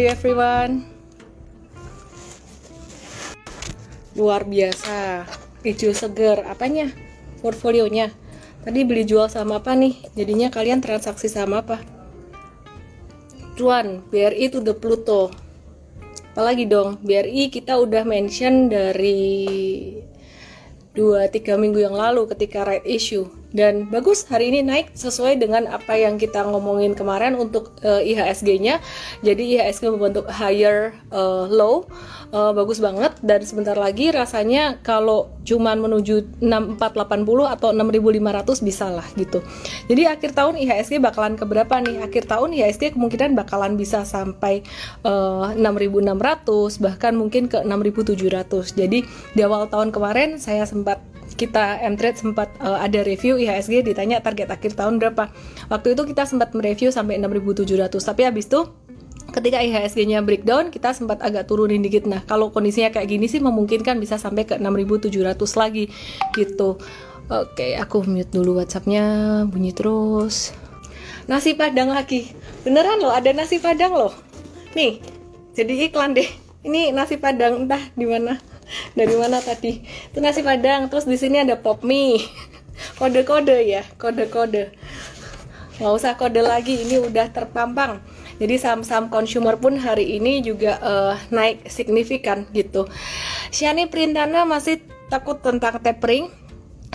you everyone? Luar biasa. Hijau seger. Apanya? Portfolionya. Tadi beli jual sama apa nih? Jadinya kalian transaksi sama apa? Cuan, BRI to the Pluto. Apalagi dong, BRI kita udah mention dari 2-3 minggu yang lalu ketika right issue dan bagus hari ini naik sesuai dengan apa yang kita ngomongin kemarin untuk uh, IHSG-nya. Jadi IHSG membentuk higher uh, low uh, bagus banget dan sebentar lagi rasanya kalau cuman menuju 6480 atau 6500 bisa lah gitu. Jadi akhir tahun IHSG bakalan ke berapa nih? Akhir tahun IHSG kemungkinan bakalan bisa sampai uh, 6600 bahkan mungkin ke 6700. Jadi di awal tahun kemarin saya sempat kita Mtrade sempat uh, ada review IHSG ditanya target akhir tahun berapa. Waktu itu kita sempat mereview sampai 6.700 tapi habis itu ketika IHSG-nya breakdown kita sempat agak turunin dikit. Nah, kalau kondisinya kayak gini sih memungkinkan bisa sampai ke 6.700 lagi gitu. Oke, aku mute dulu WhatsApp-nya bunyi terus. Nasi padang lagi. Beneran loh, ada nasi padang loh. Nih, jadi iklan deh. Ini nasi padang entah di mana dari mana tadi? Itu nasi padang terus di sini ada pop mie. Kode-kode ya kode-kode. Nggak usah kode lagi ini udah terpampang. Jadi saham-saham consumer pun hari ini juga uh, naik signifikan gitu. Shani Printana masih takut tentang tapering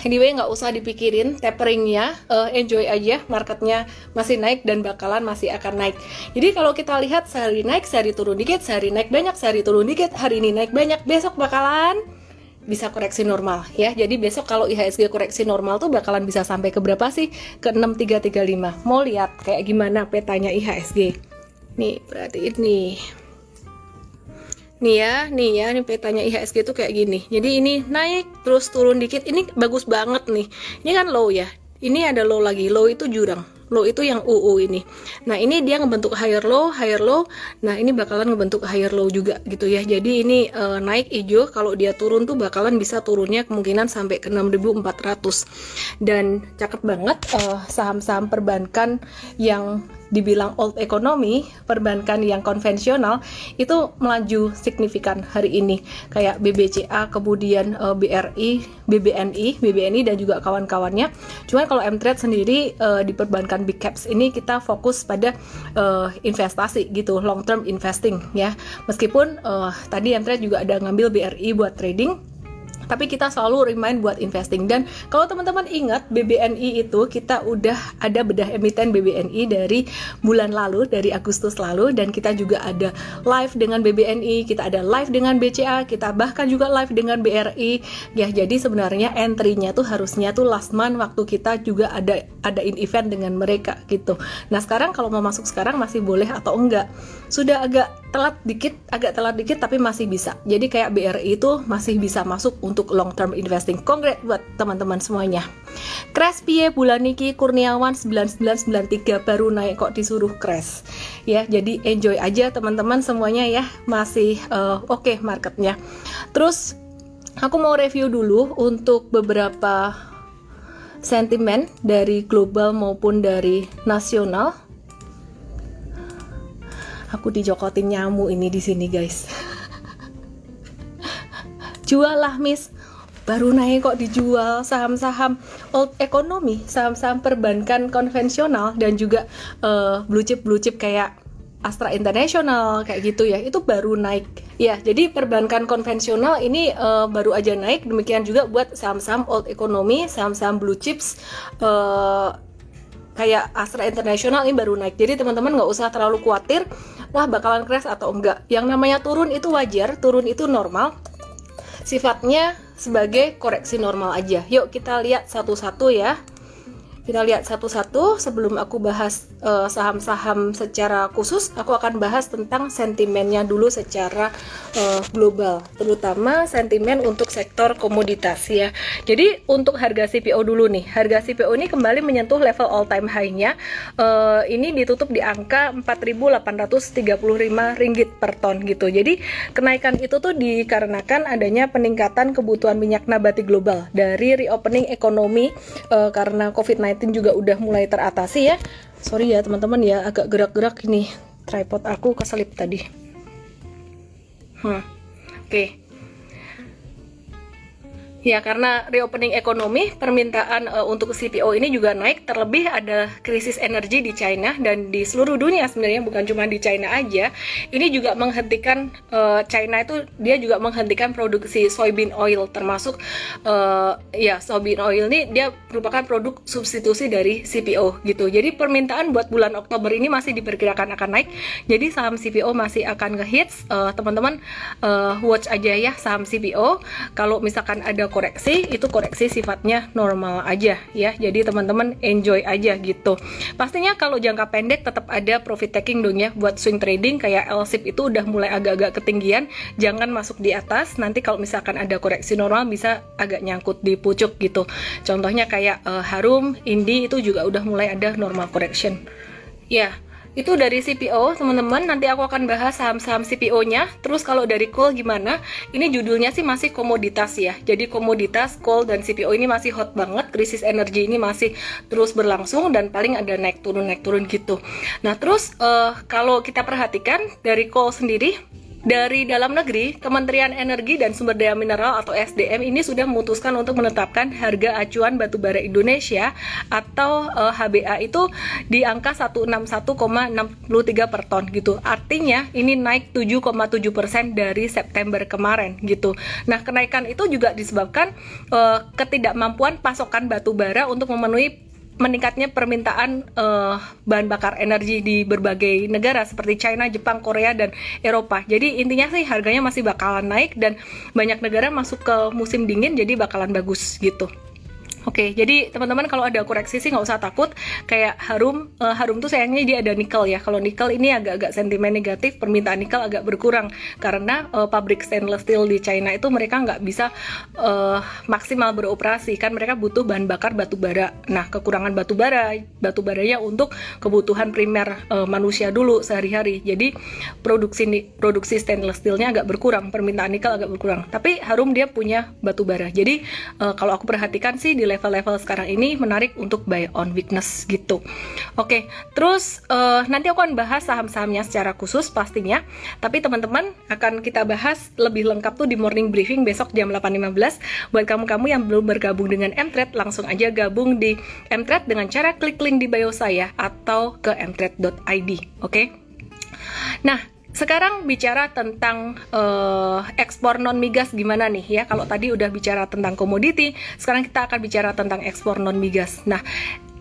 Anyway, nggak usah dipikirin taperingnya, uh, enjoy aja. Marketnya masih naik dan bakalan masih akan naik. Jadi kalau kita lihat sehari naik, sehari turun dikit, sehari naik banyak, sehari turun dikit, hari ini naik banyak, besok bakalan bisa koreksi normal ya. Jadi besok kalau IHSG koreksi normal tuh bakalan bisa sampai ke berapa sih? Ke 6335. Mau lihat kayak gimana petanya IHSG? Nih, berarti ini nih ya nih ya ini petanya IHSG itu kayak gini jadi ini naik terus turun dikit ini bagus banget nih ini kan low ya ini ada low lagi low itu jurang low itu yang UU ini. Nah, ini dia ngebentuk higher low, higher low. Nah, ini bakalan ngebentuk higher low juga gitu ya. Jadi ini uh, naik hijau, kalau dia turun tuh bakalan bisa turunnya kemungkinan sampai ke 6400. Dan cakep banget uh, saham-saham perbankan yang dibilang old economy, perbankan yang konvensional itu melaju signifikan hari ini. Kayak BBCA, kemudian uh, eh, BRI, BBNI, BBNI dan juga kawan-kawannya. Cuman kalau Mtrade sendiri uh, di perbankan big caps ini kita fokus pada uh, investasi gitu, long term investing ya. Meskipun uh, tadi Mtrade juga ada ngambil BRI buat trading tapi kita selalu remind buat investing. Dan kalau teman-teman ingat BBNI itu kita udah ada bedah emiten BBNI dari bulan lalu dari Agustus lalu. Dan kita juga ada live dengan BBNI kita ada live dengan BCA kita bahkan juga live dengan BRI ya jadi sebenarnya entry-nya tuh harusnya tuh last month waktu kita juga ada adain event dengan mereka gitu. Nah sekarang kalau mau masuk sekarang masih boleh atau enggak sudah agak telat dikit, agak telat dikit tapi masih bisa. Jadi kayak BRI itu masih bisa masuk untuk long term investing. Congrats buat teman-teman semuanya. Crash Pie bulan niki Kurniawan 9993 baru naik kok disuruh crash. Ya, jadi enjoy aja teman-teman semuanya ya. Masih uh, oke okay marketnya. Terus aku mau review dulu untuk beberapa sentimen dari global maupun dari nasional aku dijokotin nyamu ini di sini guys. Jual lah miss. Baru naik kok dijual. Saham-saham old economy saham-saham perbankan konvensional dan juga uh, blue chip blue chip kayak Astra International kayak gitu ya. Itu baru naik. Ya jadi perbankan konvensional ini uh, baru aja naik. Demikian juga buat saham-saham old economy saham-saham blue chips uh, kayak Astra International ini baru naik. Jadi teman-teman nggak usah terlalu khawatir, wah bakalan crash atau enggak. Yang namanya turun itu wajar, turun itu normal. Sifatnya sebagai koreksi normal aja. Yuk kita lihat satu-satu ya. Kita lihat satu-satu sebelum aku bahas eh, saham-saham uh, secara khusus, aku akan bahas tentang sentimennya dulu secara uh, global, terutama sentimen untuk sektor komoditas ya. Jadi untuk harga CPO dulu nih, harga CPO ini kembali menyentuh level all time high-nya. Uh, ini ditutup di angka 4.835 ringgit per ton gitu. Jadi kenaikan itu tuh dikarenakan adanya peningkatan kebutuhan minyak nabati global dari reopening ekonomi uh, karena COVID-19 juga udah mulai teratasi ya sorry ya teman-teman ya agak gerak-gerak ini tripod aku keselip tadi hmm. oke okay. Ya, karena reopening ekonomi, permintaan uh, untuk CPO ini juga naik. Terlebih ada krisis energi di China dan di seluruh dunia sebenarnya bukan cuma di China aja. Ini juga menghentikan uh, China itu dia juga menghentikan produksi soybean oil termasuk uh, ya soybean oil ini dia merupakan produk substitusi dari CPO gitu. Jadi permintaan buat bulan Oktober ini masih diperkirakan akan naik. Jadi saham CPO masih akan ngehits. Uh, teman-teman uh, watch aja ya saham CPO. Kalau misalkan ada koreksi itu koreksi sifatnya normal aja ya. Jadi teman-teman enjoy aja gitu. Pastinya kalau jangka pendek tetap ada profit taking dong ya buat swing trading. Kayak LSIP itu udah mulai agak-agak ketinggian jangan masuk di atas. Nanti kalau misalkan ada koreksi normal bisa agak nyangkut di pucuk gitu. Contohnya kayak uh, Harum Indi itu juga udah mulai ada normal correction. Ya itu dari CPO teman-teman. Nanti aku akan bahas saham-saham CPO-nya terus kalau dari coal gimana? Ini judulnya sih masih komoditas ya. Jadi komoditas coal dan CPO ini masih hot banget. Krisis energi ini masih terus berlangsung dan paling ada naik turun naik turun gitu. Nah terus uh, kalau kita perhatikan dari coal sendiri dari dalam negeri, Kementerian Energi dan Sumber Daya Mineral atau SDM ini sudah memutuskan untuk menetapkan harga acuan batubara Indonesia atau uh, eh, HBA itu di angka 161,63 per ton gitu. Artinya ini naik 7,7% dari September kemarin gitu. Nah, kenaikan itu juga disebabkan uh, ketidakmampuan pasokan batubara untuk memenuhi meningkatnya permintaan uh, bahan bakar energi di berbagai negara seperti China, Jepang, Korea dan Eropa. Jadi intinya sih harganya masih bakalan naik dan banyak negara masuk ke musim dingin jadi bakalan bagus gitu. Oke, okay, jadi teman-teman kalau ada koreksi sih nggak usah takut. Kayak harum, uh, harum tuh sayangnya dia ada nikel ya. Kalau nikel ini agak-agak sentimen negatif, permintaan nikel agak berkurang karena uh, pabrik stainless steel di China itu mereka nggak bisa uh, maksimal beroperasi kan mereka butuh bahan bakar batu bara. Nah, kekurangan batu bara, batu baranya untuk kebutuhan primer uh, manusia dulu sehari-hari. Jadi produksi produksi stainless steelnya agak berkurang, permintaan nikel agak berkurang. Tapi harum dia punya batu bara. Jadi uh, kalau aku perhatikan sih di level-level sekarang ini menarik untuk buy on weakness gitu. Oke, terus uh, nanti aku akan bahas saham-sahamnya secara khusus pastinya. Tapi teman-teman akan kita bahas lebih lengkap tuh di morning briefing besok jam 8.15. Buat kamu-kamu yang belum bergabung dengan Mtrade, langsung aja gabung di Mtrade dengan cara klik link di bio saya atau ke mtrade.id. Oke? Nah, sekarang bicara tentang uh, ekspor non migas gimana nih ya? Kalau tadi udah bicara tentang komoditi, sekarang kita akan bicara tentang ekspor non migas. Nah,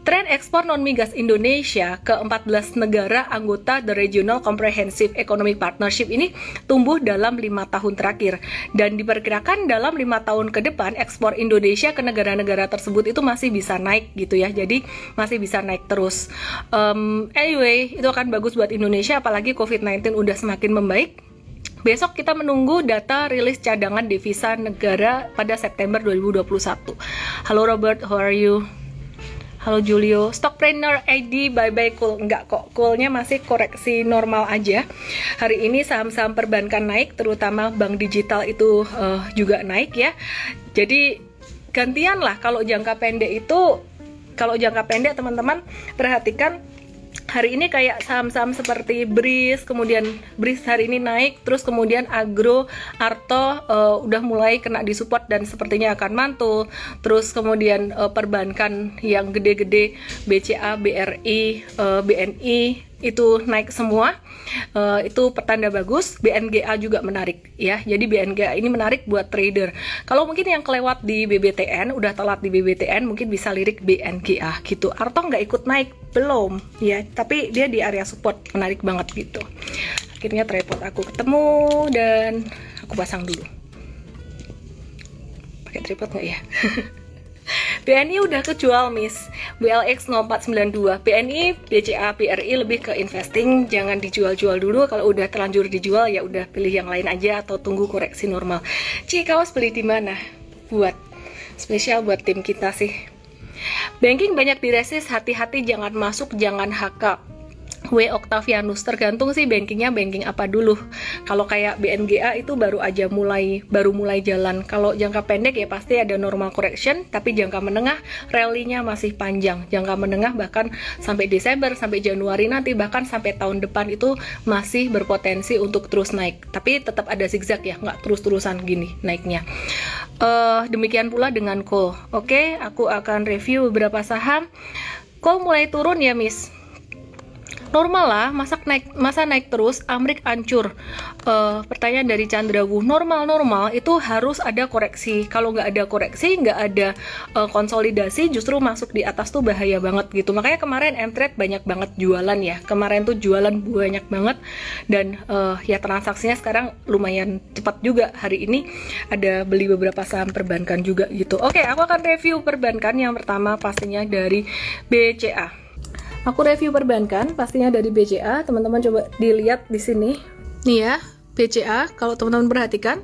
Tren ekspor non-migas Indonesia ke 14 negara anggota The Regional Comprehensive Economic Partnership ini tumbuh dalam lima tahun terakhir dan diperkirakan dalam lima tahun ke depan ekspor Indonesia ke negara-negara tersebut itu masih bisa naik gitu ya jadi masih bisa naik terus um, anyway itu akan bagus buat Indonesia apalagi COVID-19 udah semakin membaik Besok kita menunggu data rilis cadangan devisa negara pada September 2021. Halo Robert, how are you? Halo Julio, Stockpreneur ID bye bye cool enggak kok, coolnya masih koreksi normal aja. Hari ini saham-saham perbankan naik, terutama bank digital itu uh, juga naik ya. Jadi gantian lah kalau jangka pendek itu, kalau jangka pendek teman-teman perhatikan hari ini kayak saham-saham seperti BRIS, kemudian BRIS hari ini naik, terus kemudian Agro, Arto uh, udah mulai kena disupport dan sepertinya akan mantul. Terus kemudian uh, perbankan yang gede-gede BCA, BRI, uh, BNI itu naik semua uh, itu pertanda bagus BNGA juga menarik ya. Jadi BNGA ini menarik buat trader. Kalau mungkin yang kelewat di BBTN udah telat di BBTN mungkin bisa lirik BNGA gitu. Arto nggak ikut naik? Belum ya. Tapi dia di area support menarik banget gitu. Akhirnya tripod aku ketemu dan aku pasang dulu. Pakai tripod nggak ya BNI udah kejual Miss. BLX 0492 BNI BCA BRI lebih ke investing. Jangan dijual-jual dulu. Kalau udah terlanjur dijual ya udah pilih yang lain aja atau tunggu koreksi normal. Cikawas beli di mana? Buat. Spesial buat tim kita sih. Banking banyak diresis hati-hati jangan masuk jangan hakak W Octavianus tergantung sih bankingnya banking apa dulu. Kalau kayak BNGA itu baru aja mulai baru mulai jalan. Kalau jangka pendek ya pasti ada normal correction tapi jangka menengah rally-nya masih panjang. Jangka menengah bahkan sampai Desember sampai Januari nanti bahkan sampai tahun depan itu masih berpotensi untuk terus naik. Tapi tetap ada zigzag ya nggak terus-terusan gini naiknya. Uh, demikian pula dengan coal. Oke okay, aku akan review beberapa saham. Coal mulai turun ya miss normal lah masa naik masa naik terus Amrik ancur. Uh, pertanyaan dari Chandrawu normal normal itu harus ada koreksi. Kalau nggak ada koreksi nggak ada uh, konsolidasi justru masuk di atas tuh bahaya banget gitu. Makanya kemarin Mtrade banyak banget jualan ya. Kemarin tuh jualan banyak banget. Dan uh, ya transaksinya sekarang lumayan cepat juga. Hari ini ada beli beberapa saham perbankan juga gitu. Oke aku akan review perbankan yang pertama pastinya dari BCA Aku review perbankan, pastinya dari BCA. Teman-teman coba dilihat di sini. Nih ya, BCA kalau teman-teman perhatikan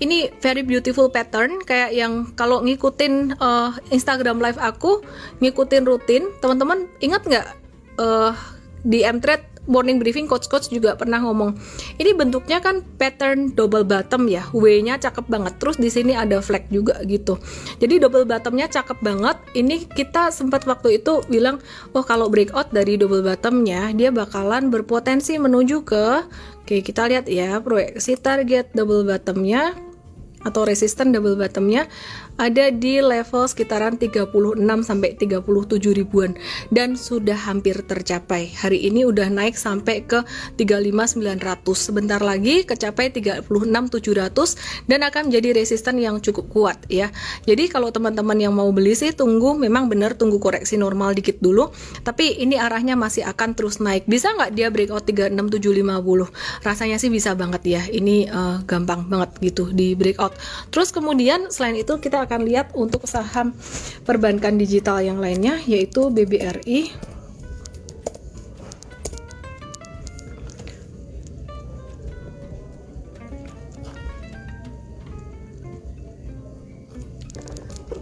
ini very beautiful pattern kayak yang kalau ngikutin uh, Instagram live aku ngikutin rutin teman-teman ingat nggak uh, di Mtrade morning briefing coach-coach juga pernah ngomong ini bentuknya kan pattern double bottom ya W-nya cakep banget terus di sini ada flag juga gitu. Jadi double bottomnya cakep banget. Ini kita sempat waktu itu bilang oh kalau breakout dari double bottomnya dia bakalan berpotensi menuju ke oke kita lihat ya proyeksi target double bottomnya atau resisten double bottomnya ada di level sekitaran 36 sampai 37 ribuan dan sudah hampir tercapai. Hari ini udah naik sampai ke 35900. Sebentar lagi kecapai 36700 dan akan menjadi resisten yang cukup kuat ya. Jadi kalau teman-teman yang mau beli sih tunggu memang benar tunggu koreksi normal dikit dulu, tapi ini arahnya masih akan terus naik. Bisa nggak dia breakout 36750? Rasanya sih bisa banget ya. Ini uh, gampang banget gitu di breakout. Terus kemudian selain itu kita akan lihat untuk saham perbankan digital yang lainnya yaitu BBRI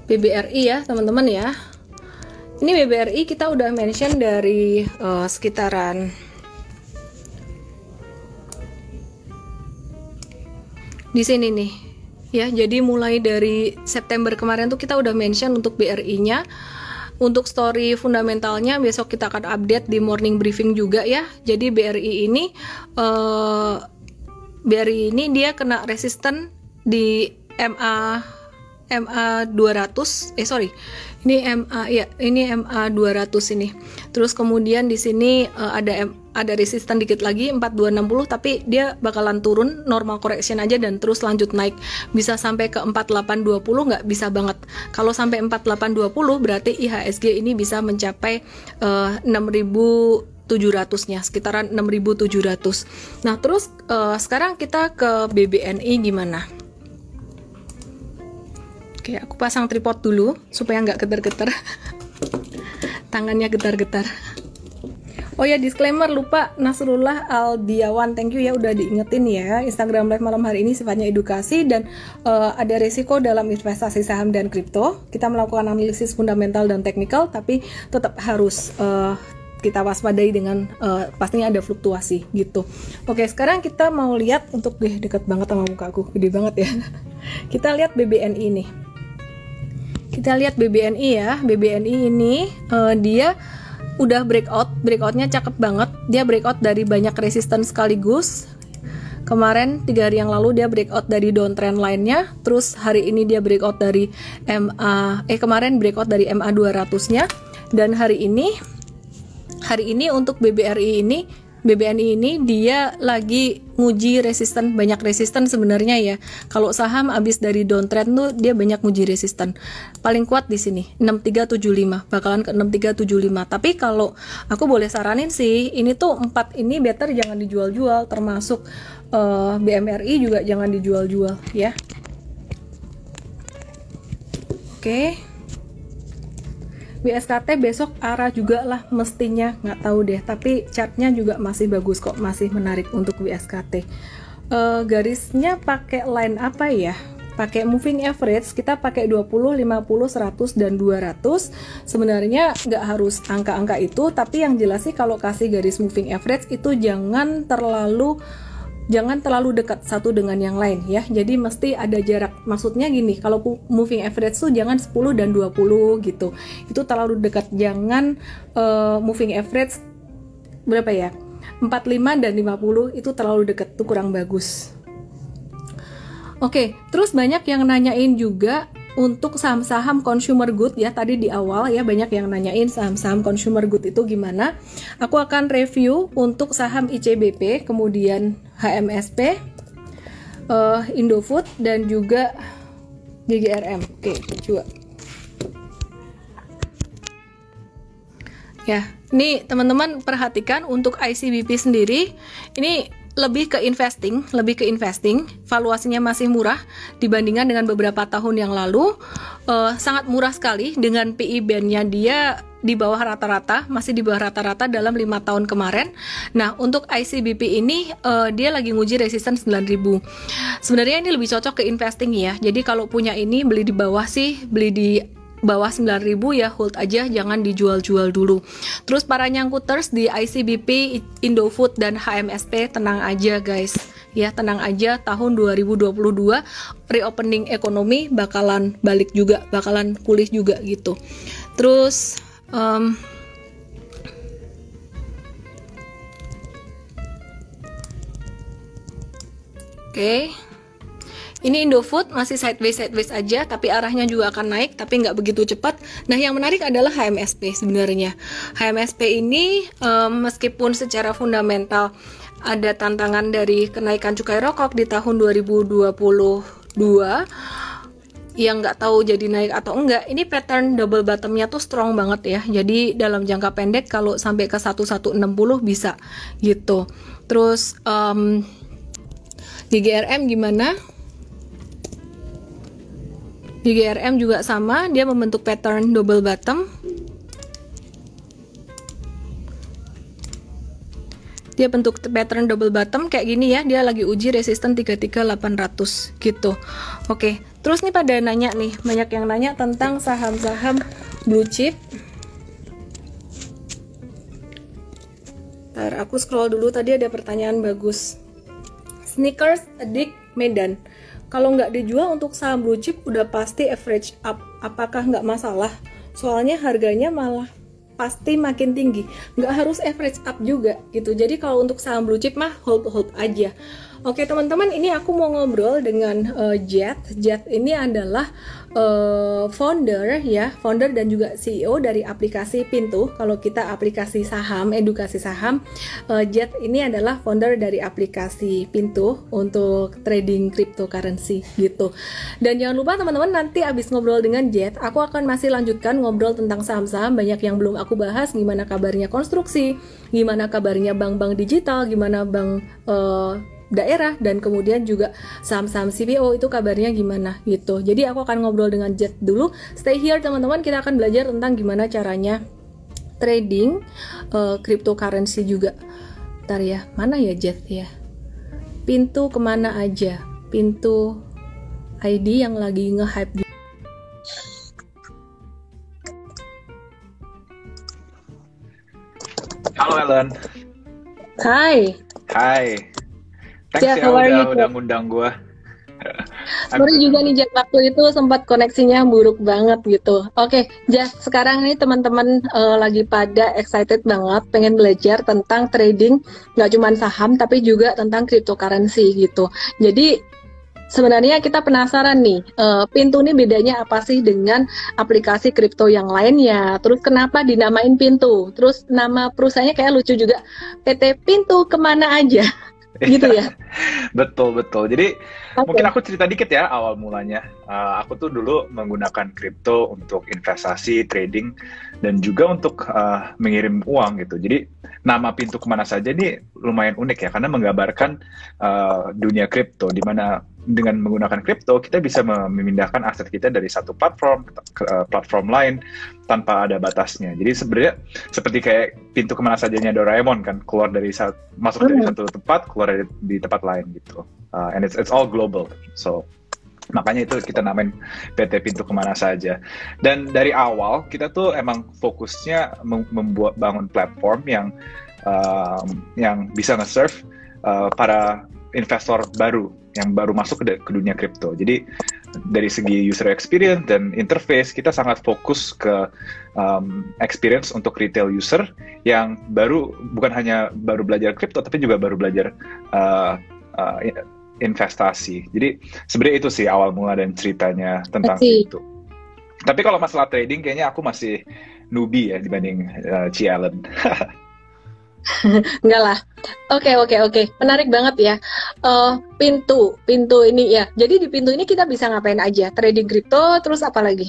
BBRI ya teman-teman ya. Ini BBRI kita udah mention dari uh, sekitaran di sini nih ya jadi mulai dari September kemarin tuh kita udah mention untuk BRI-nya untuk story fundamentalnya besok kita akan update di morning briefing juga ya. Jadi BRI ini eh, BRI ini dia kena resisten di MA MA 200 eh sorry ini MA ya ini MA 200 ini terus kemudian di sini uh, ada M, ada resisten dikit lagi 4260 tapi dia bakalan turun normal correction aja dan terus lanjut naik bisa sampai ke 4820 nggak bisa banget kalau sampai 4820 berarti IHSG ini bisa mencapai uh, 6000 700-nya sekitaran 6.700. Nah, terus uh, sekarang kita ke BBNI gimana? Oke, aku pasang tripod dulu supaya nggak getar-getar. Tangannya getar-getar. Oh ya disclaimer lupa Nasrullah Aldiawan thank you ya udah diingetin ya Instagram live malam hari ini sifatnya edukasi dan uh, ada resiko dalam investasi saham dan kripto kita melakukan analisis fundamental dan teknikal tapi tetap harus uh, kita waspadai dengan uh, pastinya ada fluktuasi gitu. Oke, sekarang kita mau lihat untuk deh deket banget sama muka aku, gede banget ya. kita lihat BBNI nih kita lihat BBNI ya. BBNI ini uh, dia udah breakout. Breakoutnya cakep banget. Dia breakout dari banyak resisten sekaligus. Kemarin tiga hari yang lalu dia breakout dari downtrend lainnya. Terus hari ini dia breakout dari MA eh kemarin breakout dari MA 200 nya dan hari ini hari ini untuk BBRI ini BBNI ini dia lagi nguji resisten banyak resisten sebenarnya ya. Kalau saham abis dari downtrend tuh dia banyak nguji resisten. Paling kuat di sini 6375 bakalan ke 6375 tapi kalau aku boleh saranin sih ini tuh empat ini better jangan dijual-jual termasuk uh, eh, BMRI juga jangan dijual-jual ya. Oke. okay. BSKT besok arah juga lah mestinya. Nggak tahu deh tapi chartnya juga masih bagus kok masih menarik untuk BSKT uh, eh, garisnya pakai line apa ya? Pakai moving average, kita pakai 20, 50, 100 dan 200. Sebenarnya nggak harus angka-angka itu, tapi yang jelas sih kalau kasih garis moving average itu jangan terlalu jangan terlalu dekat satu dengan yang lain ya. Jadi mesti ada jarak. Maksudnya gini, kalau moving average tuh jangan 10 dan 20 gitu. Itu terlalu dekat. Jangan uh, moving average berapa ya? 45 dan 50 itu terlalu dekat tuh kurang bagus. Oke, terus banyak yang nanyain juga untuk saham-saham consumer good ya tadi di awal ya banyak yang nanyain saham-saham consumer good itu gimana. Aku akan review untuk saham ICBP, kemudian HMSP, uh, eh, Indofood dan juga GGRM. Oke, coba. Ya, ini teman-teman perhatikan untuk ICBP sendiri, ini lebih ke investing, lebih ke investing, valuasinya masih murah dibandingkan dengan beberapa tahun yang lalu, uh, sangat murah sekali dengan PI bandnya dia di bawah rata-rata, masih di bawah rata-rata dalam lima tahun kemarin. Nah, untuk ICBP ini uh, dia lagi nguji resisten 9000. Sebenarnya ini lebih cocok ke investing ya. Jadi kalau punya ini beli di bawah sih, beli di bawah 9000 ya hold aja jangan dijual-jual dulu. Terus para nyangkuters di ICBP, Indofood dan HMSP tenang aja guys. Ya, tenang aja tahun 2022 reopening ekonomi bakalan balik juga, bakalan pulih juga gitu. Terus um, Oke. Okay. Ini Indofood masih sideways sideways aja, tapi arahnya juga akan naik, tapi nggak begitu cepat. Nah, yang menarik adalah HMSP sebenarnya. HMSP ini um, meskipun secara fundamental ada tantangan dari kenaikan cukai rokok di tahun 2022 yang nggak tahu jadi naik atau enggak ini pattern double bottomnya tuh strong banget ya jadi dalam jangka pendek kalau sampai ke 1160 bisa gitu terus um, di GRM gimana di GRM juga sama, dia membentuk pattern double bottom. Dia bentuk pattern double bottom kayak gini ya, dia lagi uji resisten 33800 gitu. Oke, terus nih pada nanya nih, banyak yang nanya tentang saham-saham blue chip. Ntar aku scroll dulu, tadi ada pertanyaan bagus. Sneakers Adik Medan kalau nggak dijual untuk saham blue chip udah pasti average up. Apakah nggak masalah? Soalnya harganya malah pasti makin tinggi. Nggak harus average up juga gitu. Jadi kalau untuk saham blue chip mah hold hold aja. Oke teman-teman, ini aku mau ngobrol dengan uh, Jet. Jet ini adalah uh, founder ya, founder dan juga CEO dari aplikasi Pintu. Kalau kita aplikasi saham, edukasi saham, uh, Jet ini adalah founder dari aplikasi Pintu untuk trading cryptocurrency gitu. Dan jangan lupa teman-teman nanti abis ngobrol dengan Jet, aku akan masih lanjutkan ngobrol tentang saham-saham banyak yang belum aku bahas. Gimana kabarnya konstruksi, gimana kabarnya bank-bank digital, gimana bank uh, daerah dan kemudian juga saham-saham CPO itu kabarnya gimana gitu. Jadi aku akan ngobrol dengan Jet dulu. Stay here teman-teman, kita akan belajar tentang gimana caranya trading uh, cryptocurrency juga. Ntar ya, mana ya Jet ya? Pintu ke mana aja? Pintu ID yang lagi nge-hype Halo Ellen. Hai. Hai. Thanks ya, ya udah, udah ngundang gue. Sorry juga nih Jack waktu itu sempat koneksinya buruk banget gitu. Oke, okay, sekarang nih teman-teman uh, lagi pada excited banget pengen belajar tentang trading nggak cuma saham tapi juga tentang cryptocurrency gitu. Jadi sebenarnya kita penasaran nih, uh, Pintu ini bedanya apa sih dengan aplikasi kripto yang lainnya? Terus kenapa dinamain Pintu? Terus nama perusahaannya kayak lucu juga, PT Pintu ke mana aja? gitu ya? Betul betul. Jadi okay. mungkin aku cerita dikit ya awal mulanya uh, aku tuh dulu menggunakan kripto untuk investasi trading dan juga untuk uh, mengirim uang gitu jadi nama pintu ke mana saja ini lumayan unik ya karena menggambarkan uh, dunia kripto di mana dengan menggunakan kripto kita bisa memindahkan aset kita dari satu platform ke uh, platform lain tanpa ada batasnya. Jadi sebenarnya seperti kayak pintu ke mana sajanya Doraemon kan keluar dari saat masuk dari hmm. satu tempat keluar dari di tempat lain gitu. Uh, and it's it's all global. So Makanya itu kita namain PT Pintu Ke mana Saja. Dan dari awal kita tuh emang fokusnya membuat bangun platform yang uh, yang bisa nge-serve uh, para investor baru yang baru masuk ke, ke dunia kripto. Jadi dari segi user experience dan interface kita sangat fokus ke um, experience untuk retail user yang baru bukan hanya baru belajar kripto tapi juga baru belajar uh, uh, investasi. Jadi sebenarnya itu sih awal mula dan ceritanya tentang itu. Tapi kalau masalah trading kayaknya aku masih newbie ya dibanding uh, Ci Allen. Enggak lah. Oke okay, oke okay, oke. Okay. Menarik banget ya. Uh, pintu pintu ini ya. Jadi di pintu ini kita bisa ngapain aja? Trading kripto terus apa lagi?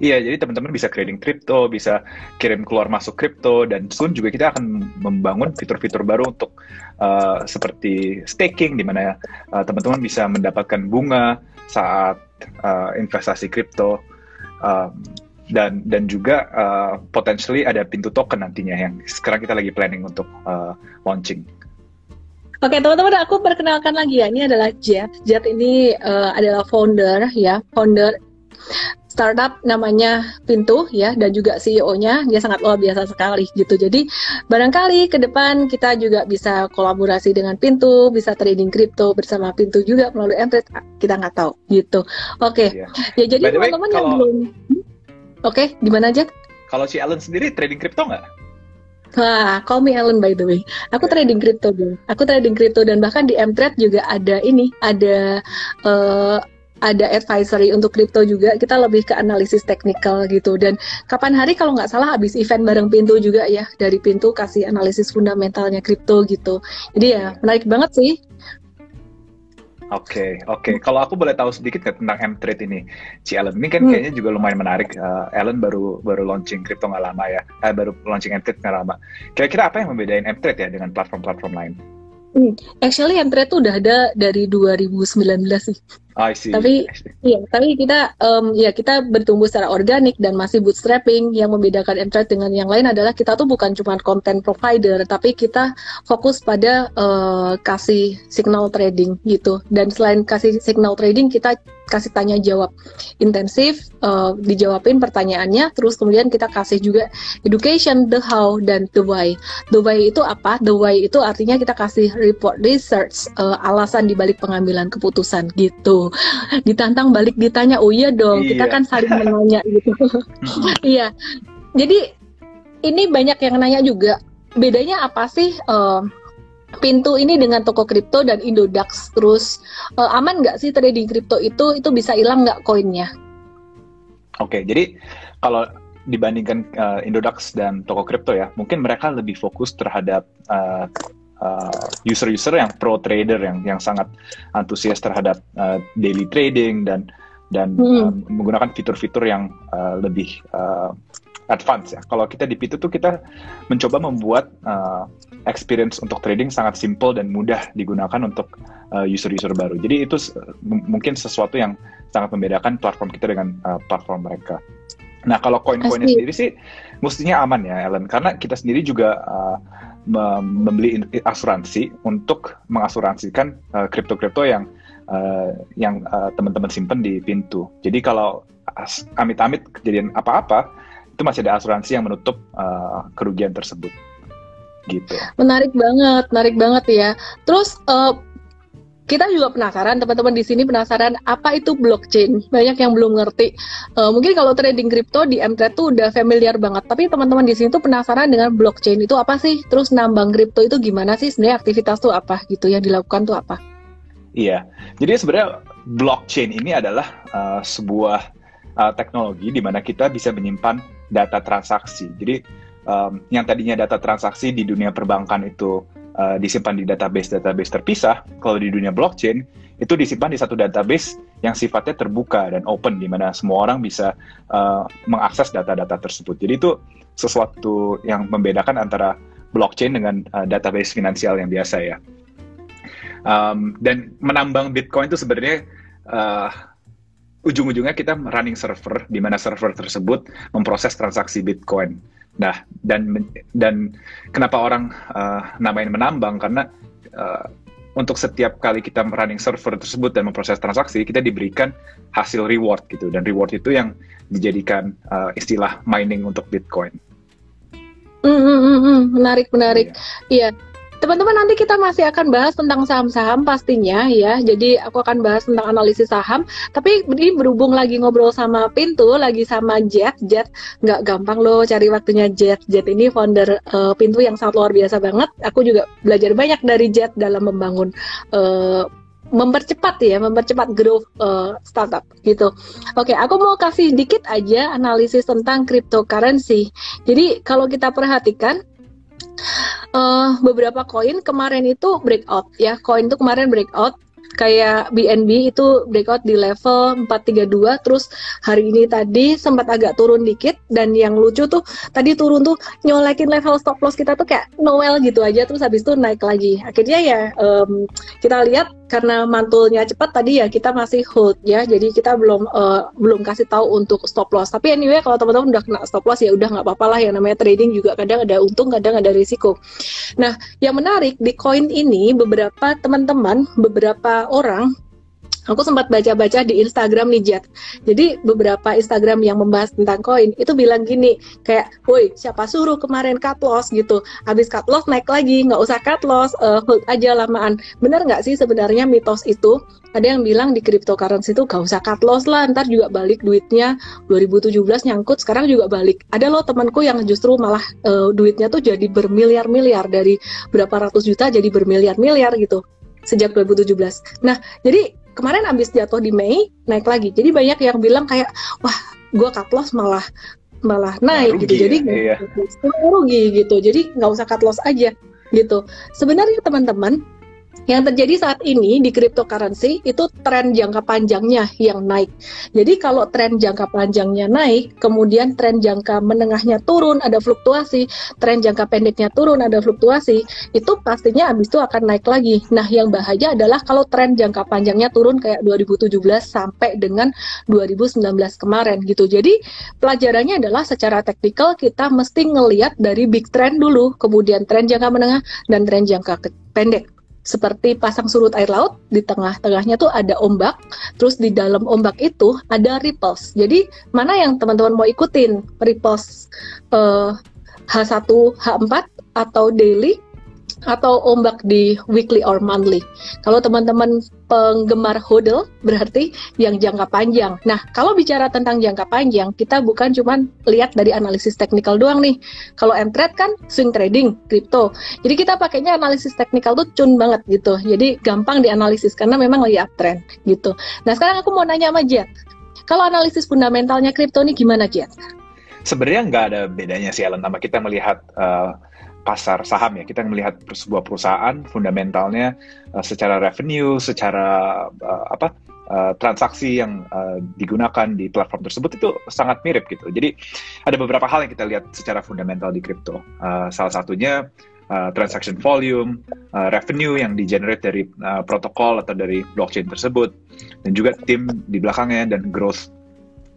Iya, jadi teman-teman bisa trading kripto, bisa kirim keluar masuk kripto, dan soon juga kita akan membangun fitur-fitur baru untuk uh, seperti staking, di mana uh, teman-teman bisa mendapatkan bunga saat uh, investasi kripto. Um, dan dan juga uh, potentially ada pintu token nantinya yang sekarang kita lagi planning untuk uh, launching. Oke teman-teman, aku perkenalkan lagi ya. Ini adalah Jet. Jet ini uh, adalah founder ya, founder startup namanya Pintu ya dan juga CEO-nya dia sangat luar biasa sekali gitu. Jadi barangkali ke depan kita juga bisa kolaborasi dengan Pintu, bisa trading kripto bersama Pintu juga melalui Mtrade kita nggak tahu gitu. Oke. Okay. Yeah. Ya jadi teman-teman yang belum Oke, okay, di mana aja? Kalau si Ellen sendiri trading kripto nggak? Wah, call me Ellen by the way. Aku yeah. trading kripto. Aku trading kripto dan bahkan di Mtrade juga ada ini, ada uh, ada advisory untuk kripto juga. Kita lebih ke analisis teknikal gitu. Dan kapan hari kalau nggak salah habis event bareng Pintu juga ya dari Pintu kasih analisis fundamentalnya kripto gitu. Jadi ya menarik banget sih. Oke, okay, oke. Okay. Kalau aku boleh tahu sedikit nggak tentang M-Trade ini, Ci Ellen. Ini kan hmm. kayaknya juga lumayan menarik. Uh, Ellen baru baru launching kripto nggak lama ya, eh, baru launching M-Trade nggak lama. Kira-kira apa yang membedain M-Trade ya dengan platform-platform lain? Hmm. Actually M-Trade tuh udah ada dari 2019 sih. I see. Tapi iya, tapi kita um, ya kita bertumbuh secara organik dan masih bootstrapping. Yang membedakan Mtrade dengan yang lain adalah kita tuh bukan cuma content provider, tapi kita fokus pada uh, kasih signal trading gitu. Dan selain kasih signal trading, kita kasih tanya jawab intensif, uh, dijawabin pertanyaannya, terus kemudian kita kasih juga education, the how dan the why. The why itu apa? The why itu artinya kita kasih report research, uh, alasan dibalik pengambilan keputusan gitu ditantang balik ditanya oh iya dong iya. kita kan saling menanya gitu iya jadi ini banyak yang nanya juga bedanya apa sih uh, pintu ini dengan toko kripto dan Indodax terus uh, aman nggak sih trading kripto itu itu bisa hilang nggak koinnya? Oke, jadi kalau dibandingkan uh, Indodax dan toko kripto ya, mungkin mereka lebih fokus terhadap uh, Uh, user-user uh, yang pro trader yang yang sangat antusias terhadap uh, daily trading dan dan hmm. uh, menggunakan fitur-fitur yang uh, lebih uh, advance ya. Kalau kita di Pitu tuh kita mencoba membuat uh, experience untuk trading sangat simple dan mudah digunakan untuk user-user uh, baru. Jadi itu mungkin sesuatu yang sangat membedakan platform kita dengan uh, platform mereka. Nah kalau koin-koinnya sendiri sih mestinya aman ya Ellen, karena kita sendiri juga uh, membeli asuransi untuk mengasuransikan uh, kripto-kripto yang uh, yang uh, teman-teman simpen di pintu. Jadi kalau amit-amit kejadian apa-apa, itu masih ada asuransi yang menutup uh, kerugian tersebut. Gitu. Menarik banget, menarik banget ya. Terus uh, kita juga penasaran, teman-teman di sini penasaran apa itu blockchain. Banyak yang belum ngerti. Uh, mungkin kalau trading kripto di Mtrade tuh udah familiar banget, tapi teman-teman di sini tuh penasaran dengan blockchain itu apa sih? Terus nambang kripto itu gimana sih? Sebenarnya aktivitas tuh apa gitu yang dilakukan tuh apa? Iya, jadi sebenarnya blockchain ini adalah uh, sebuah uh, teknologi di mana kita bisa menyimpan data transaksi. Jadi um, yang tadinya data transaksi di dunia perbankan itu uh, disimpan di database-database terpisah, kalau di dunia blockchain itu disimpan di satu database yang sifatnya terbuka dan open di mana semua orang bisa uh, mengakses data-data tersebut. Jadi itu sesuatu yang membedakan antara blockchain dengan uh, database finansial yang biasa ya. Um, dan menambang Bitcoin itu sebenarnya uh, ujung-ujungnya kita running server di mana server tersebut memproses transaksi Bitcoin. Nah, dan dan kenapa orang uh, namain menambang karena uh, untuk setiap kali kita running server tersebut dan memproses transaksi, kita diberikan hasil reward gitu. Dan reward itu yang dijadikan uh, istilah mining untuk Bitcoin. Mm, mm, mm, mm. Menarik, menarik. Iya. Yeah. Teman-teman nanti kita masih akan bahas tentang saham-saham pastinya ya. Jadi aku akan bahas tentang analisis saham. Tapi ini berhubung lagi ngobrol sama Pintu, lagi sama Jet. Jet nggak gampang loh cari waktunya Jet. Jet ini founder uh, Pintu yang sangat luar biasa banget. Aku juga belajar banyak dari Jet dalam membangun uh, mempercepat ya, mempercepat growth uh, startup gitu. Oke, aku mau kasih dikit aja analisis tentang cryptocurrency. Jadi kalau kita perhatikan uh, beberapa koin kemarin itu breakout ya. Koin itu kemarin breakout. Kayak BNB itu breakout di level 432 terus hari ini tadi sempat agak turun dikit. Dan yang lucu tuh tadi turun tuh nyolekin level stop loss kita tuh kayak Noel gitu aja. Terus habis itu naik lagi. Akhirnya ya um, kita lihat karena mantulnya cepat tadi ya kita masih hold ya. Jadi kita belum uh, belum kasih tahu untuk stop loss. Tapi anyway kalau teman-teman udah kena stop loss ya udah nggak apa-apa lah. Ya namanya trading juga kadang ada untung kadang ada risiko. Nah yang menarik di koin ini beberapa teman-teman beberapa orang aku sempat baca-baca di Instagram nih Jet. Jadi beberapa Instagram yang membahas tentang koin itu bilang gini, kayak, woi siapa suruh kemarin cut loss gitu, habis cut loss naik lagi, nggak usah cut loss, uh, hold aja lamaan. Bener nggak sih sebenarnya mitos itu? Ada yang bilang di cryptocurrency itu nggak usah cut loss lah, ntar juga balik duitnya 2017 nyangkut, sekarang juga balik. Ada loh temanku yang justru malah uh, duitnya tuh jadi bermiliar-miliar dari berapa ratus juta jadi bermiliar-miliar gitu sejak 2017. Nah, jadi kemarin abis jatuh di Mei naik lagi. Jadi banyak yang bilang kayak wah gue cut loss malah malah naik gitu. Jadi ya, iya. rugi gitu. Jadi nggak usah cut loss aja gitu. Sebenarnya teman-teman yang terjadi saat ini di cryptocurrency itu tren jangka panjangnya yang naik. Jadi kalau tren jangka panjangnya naik, kemudian tren jangka menengahnya turun, ada fluktuasi, tren jangka pendeknya turun, ada fluktuasi, itu pastinya habis itu akan naik lagi. Nah, yang bahaya adalah kalau tren jangka panjangnya turun kayak 2017 sampai dengan 2019 kemarin gitu. Jadi pelajarannya adalah secara teknikal kita mesti ngelihat dari big trend dulu, kemudian tren jangka menengah dan tren jangka pendek seperti pasang surut air laut di tengah-tengahnya tuh ada ombak terus di dalam ombak itu ada ripples. Jadi mana yang teman-teman mau ikutin? Ripples uh, H1 H4 atau daily atau ombak di weekly or monthly. Kalau teman-teman penggemar hodl berarti yang jangka panjang. Nah, kalau bicara tentang jangka panjang, kita bukan cuma lihat dari analisis teknikal doang nih. Kalau M-Trade kan swing trading, crypto. Jadi kita pakainya analisis teknikal tuh cun banget gitu. Jadi gampang dianalisis karena memang lagi uptrend gitu. Nah, sekarang aku mau nanya sama Jet. Kalau analisis fundamentalnya kripto ini gimana, Jet? Sebenarnya nggak ada bedanya sih, Alan. Nama kita melihat uh, pasar saham ya kita melihat sebuah perusahaan fundamentalnya uh, secara revenue secara uh, apa uh, transaksi yang uh, digunakan di platform tersebut itu sangat mirip gitu jadi ada beberapa hal yang kita lihat secara fundamental di crypto uh, salah satunya uh, transaction volume uh, revenue yang di-generate dari uh, protokol atau dari blockchain tersebut dan juga tim di belakangnya dan growth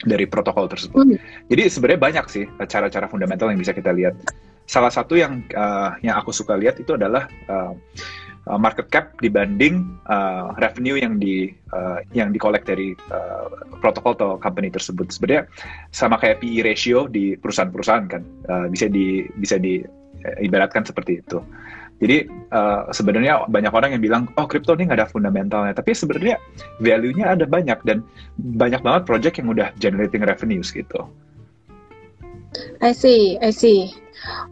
dari protokol tersebut. Hmm. Jadi sebenarnya banyak sih cara-cara fundamental yang bisa kita lihat salah satu yang uh, yang aku suka lihat itu adalah uh, market cap dibanding uh, revenue yang di uh, yang dikolek dari uh, protokol atau company tersebut sebenarnya sama kayak PE ratio di perusahaan-perusahaan kan uh, bisa di bisa di uh, ibaratkan seperti itu. Jadi uh, sebenarnya banyak orang yang bilang oh kripto ini nggak ada fundamentalnya, tapi sebenarnya value-nya ada banyak dan banyak banget project yang udah generating revenues gitu. I see, I see.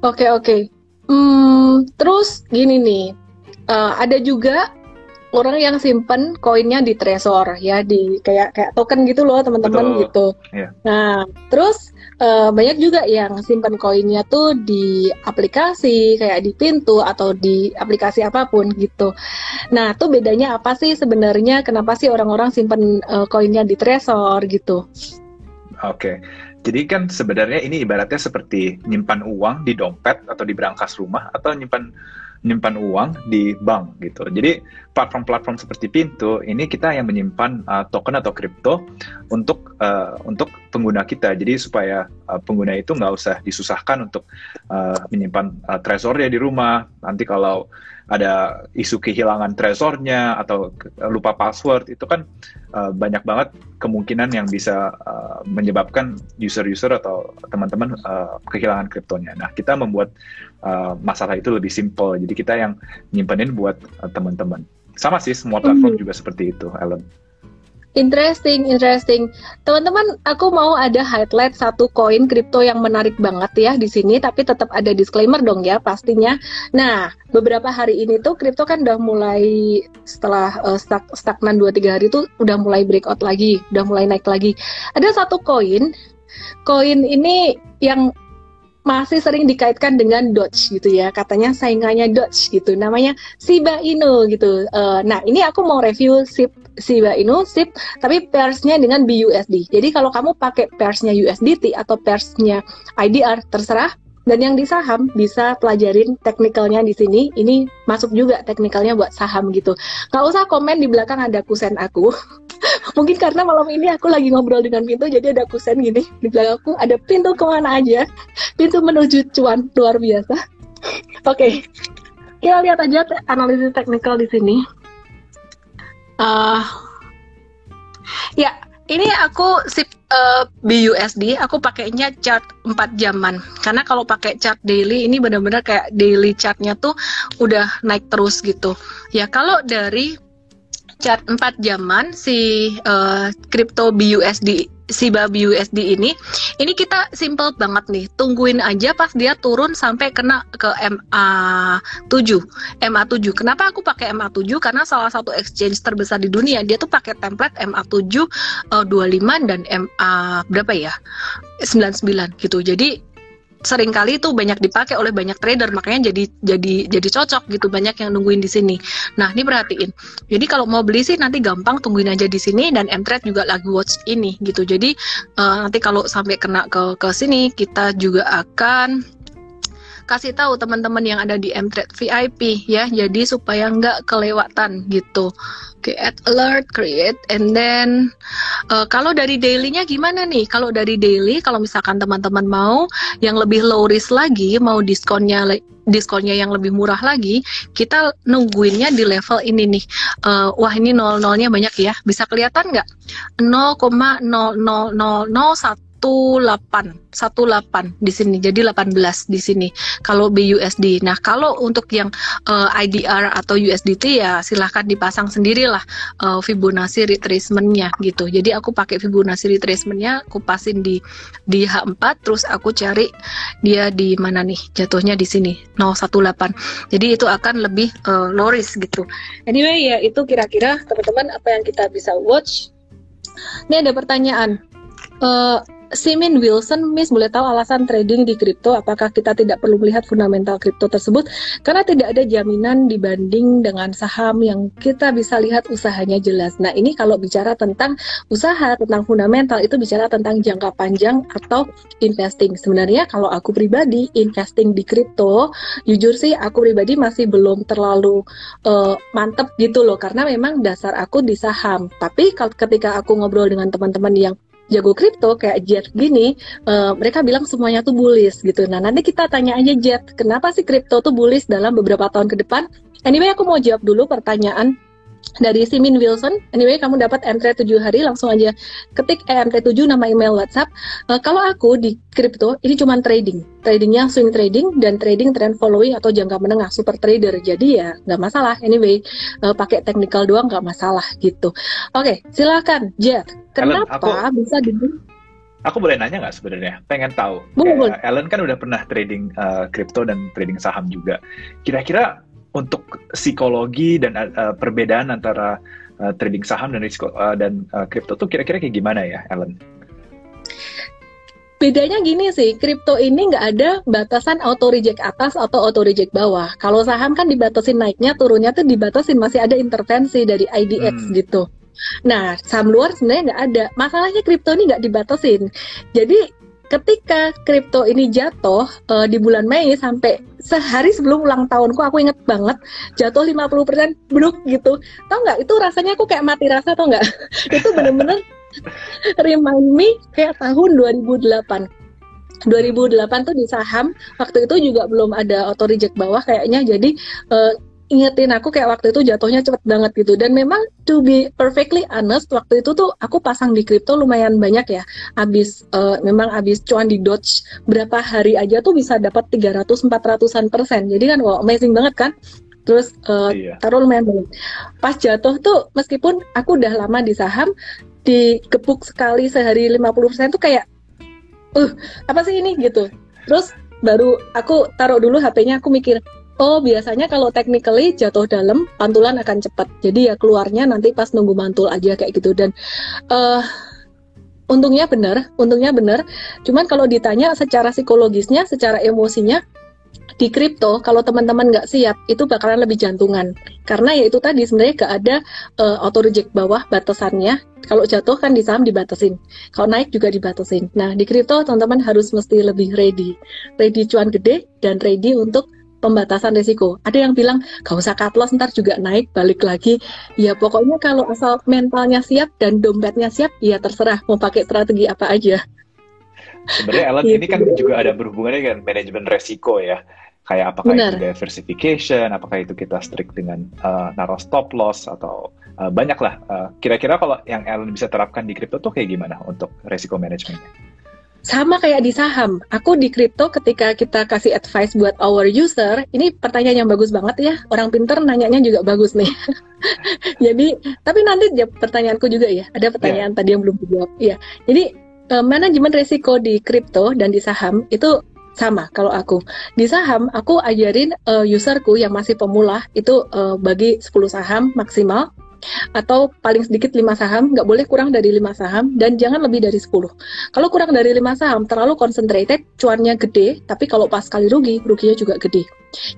Oke oke. Hmm, terus gini nih, uh, ada juga orang yang simpen koinnya di Trezor ya di kayak kayak token gitu loh teman-teman gitu. Yeah. Nah terus uh, banyak juga yang simpen koinnya tuh di aplikasi kayak di pintu atau di aplikasi apa pun gitu. Nah tuh bedanya apa sih sebenarnya? Kenapa sih orang-orang simpen uh, koinnya di Trezor gitu? Oke, okay. Jadi kan sebenarnya ini ibaratnya seperti nyimpan uang di dompet atau di berangkas rumah atau nyimpan nyimpan uang di bank gitu. Jadi platform-platform seperti Pintu ini kita yang menyimpan uh, token atau kripto untuk uh, untuk pengguna kita. Jadi supaya uh, pengguna itu nggak usah disusahkan untuk uh, menyimpan uh, tresornya di rumah. Nanti kalau ada isu kehilangan tresornya atau lupa password itu kan uh, banyak banget kemungkinan yang bisa uh, menyebabkan user-user atau teman-teman uh, kehilangan kriptonya. Nah kita membuat uh, masalah itu lebih simple. Jadi kita yang nyimpenin buat uh, teman-teman. Sama sih semua platform hmm. juga seperti itu, Ellen. Interesting, interesting. Teman-teman, aku mau ada highlight satu koin kripto yang menarik banget ya di sini, tapi tetap ada disclaimer dong ya pastinya. Nah, beberapa hari ini tuh kripto kan udah mulai setelah uh, stag stagnan 2-3 hari tuh udah mulai breakout lagi, udah mulai naik lagi. Ada satu koin, koin ini yang masih sering dikaitkan dengan Doge gitu ya katanya saingannya Doge gitu namanya Shiba Inu gitu uh, nah ini aku mau review SIP Shiba Inu SIP tapi pairsnya dengan BUSD jadi kalau kamu pakai pairsnya USDT atau pairsnya IDR terserah dan yang di saham bisa pelajarin teknikalnya di sini. Ini masuk juga teknikalnya buat saham gitu. Nggak usah komen di belakang ada kusen aku. Mungkin karena malam ini aku lagi ngobrol dengan pintu, jadi ada kusen gini di belakang aku. Ada pintu ke mana aja. Pintu menuju cuan luar biasa. Oke, okay. kita lihat aja analisis teknikal di sini. Uh, ya, ini aku sip uh, BUSD, aku pakainya chart 4 jaman. Karena kalau pakai chart daily ini benar-benar kayak daily chartnya tuh udah naik terus gitu. Ya kalau dari chart 4 jaman si uh, crypto BUSD Shiba BUSD ini, ini kita simple banget nih. Tungguin aja pas dia turun sampai kena ke MA7. MA7. Kenapa aku pakai MA7? Karena salah satu exchange terbesar di dunia dia tuh pakai template MA7 uh, 25 dan MA berapa ya? 99 gitu. Jadi sering kali itu banyak dipakai oleh banyak trader makanya jadi jadi jadi cocok gitu banyak yang nungguin di sini. Nah ini perhatiin. Jadi kalau mau beli sih nanti gampang tungguin aja di sini dan Mtrade juga lagi watch ini gitu. Jadi uh, nanti kalau sampai kena ke ke sini kita juga akan kasih tahu teman-teman yang ada di Mtrade VIP ya jadi supaya nggak kelewatan gitu Oke, okay, add alert, create, and then uh, kalau dari dailynya gimana nih? Kalau dari daily, kalau misalkan teman-teman mau yang lebih low risk lagi, mau diskonnya diskonnya yang lebih murah lagi, kita nungguinnya di level ini nih. Uh, wah ini nol nolnya banyak ya, bisa kelihatan nggak? 0,00001 18 18 di sini jadi 18 di sini kalau BUSD. Nah, kalau untuk yang uh, eh, IDR atau USDT ya silahkan dipasang sendirilah uh, Fibonacci retracementnya gitu. Jadi aku pakai Fibonacci retracementnya aku pasin di di H4 terus aku cari dia di mana nih jatuhnya di sini 018. Jadi itu akan lebih uh, low risk gitu. Anyway ya itu kira-kira teman-teman apa yang kita bisa watch. Ini ada pertanyaan. Uh, Simin Wilson, Miss boleh tahu alasan trading di kripto? Apakah kita tidak perlu melihat fundamental kripto tersebut? Karena tidak ada jaminan dibanding dengan saham yang kita bisa lihat usahanya jelas. Nah ini kalau bicara tentang usaha, tentang fundamental itu bicara tentang jangka panjang atau investing. Sebenarnya kalau aku pribadi investing di kripto, jujur sih aku pribadi masih belum terlalu uh, mantep gitu loh. Karena memang dasar aku di saham. Tapi ketika aku ngobrol dengan teman-teman yang jago kripto kayak Jet gini, uh, mereka bilang semuanya tuh bullish gitu. Nah nanti kita tanya aja Jet, kenapa sih kripto tuh bullish dalam beberapa tahun ke depan? Anyway aku mau jawab dulu pertanyaan dari Simin Wilson. Anyway, kamu dapat MT 7 hari langsung aja ketik EMT 7 nama email WhatsApp. Uh, kalau aku di kripto ini cuma trading. Tradingnya swing trading dan trading trend following atau jangka menengah super trader. Jadi ya nggak masalah. Anyway, uh, pakai technical doang nggak masalah gitu. Oke, okay, silakan Jet. Kenapa Ellen, aku... bisa di Aku boleh nanya nggak sebenarnya? Pengen tahu. Boleh. Ellen kan udah pernah trading kripto uh, dan trading saham juga. Kira-kira untuk psikologi dan uh, perbedaan antara uh, trading saham dan risiko uh, dan kripto uh, tuh kira-kira kayak gimana ya, Ellen? Bedanya gini sih, kripto ini nggak ada batasan auto reject atas atau auto reject bawah. Kalau saham kan dibatasin naiknya, turunnya tuh dibatasin masih ada intervensi dari IDX hmm. gitu. Nah, saham luar sebenarnya nggak ada. Masalahnya kripto ini nggak dibatasin. Jadi ketika kripto ini jatuh uh, di bulan Mei sampai sehari sebelum ulang tahunku aku inget banget jatuh 50% bluk gitu. Tau nggak? Itu rasanya aku kayak mati rasa tau nggak? Itu bener-bener remind me kayak tahun 2008 2008 tuh di saham waktu itu juga belum ada auto reject bawah kayaknya. Jadi uh, ingetin aku kayak waktu itu jatuhnya cepet banget gitu. Dan memang to be perfectly honest waktu itu tuh aku pasang di kripto lumayan banyak ya. Abis uh, memang abis cuan di Dodge berapa hari aja tuh bisa dapat 300 400an persen. Jadi kan wow amazing banget kan? Terus uh, iya. taruh lumayan banyak pas jatuh tuh meskipun aku udah lama di saham dikepuk sekali sehari 50% tuh kayak uh apa sih ini? gitu. Terus baru aku taruh dulu HP-nya aku mikir Oh, biasanya kalau technically jatuh dalam, pantulan akan cepat. Jadi ya keluarnya nanti pas nunggu mantul aja kayak gitu. Dan uh, untungnya benar, untungnya benar. Cuman kalau ditanya secara psikologisnya, secara emosinya, di kripto kalau teman-teman nggak siap itu bakalan lebih jantungan karena ya itu tadi sebenarnya nggak ada uh, auto reject bawah batasannya kalau jatuh kan di saham dibatasin kalau naik juga dibatasin nah di kripto teman-teman harus mesti lebih ready ready cuan gede dan ready untuk pembatasan risiko. Ada yang bilang gak usah cut loss ntar juga naik balik lagi. Ya pokoknya kalau asal mentalnya siap dan dompetnya siap, ya terserah mau pakai strategi apa aja. Sebenarnya Ellen gitu. ini kan juga ada berhubungannya dengan manajemen resiko ya. Kayak apakah Benar. itu diversification, apakah itu kita strict dengan uh, naruh stop loss atau uh, banyak lah. Uh, kira-kira kalau yang Ellen bisa terapkan di crypto tuh kayak gimana untuk resiko manajemennya? Sama kayak di saham, aku di kripto ketika kita kasih advice buat our user, ini pertanyaan yang bagus banget ya. Orang pinter nanyanya juga bagus nih. Jadi, tapi nanti pertanyaanku juga ya. Ada pertanyaan yeah. tadi yang belum dijawab. Iya. Jadi, uh, manajemen risiko di kripto dan di saham itu sama kalau aku. Di saham, aku ajarin uh, userku yang masih pemula itu uh, bagi 10 saham maksimal atau paling sedikit 5 saham, nggak boleh kurang dari 5 saham dan jangan lebih dari 10. Kalau kurang dari 5 saham terlalu concentrated, cuannya gede, tapi kalau pas sekali rugi, ruginya juga gede.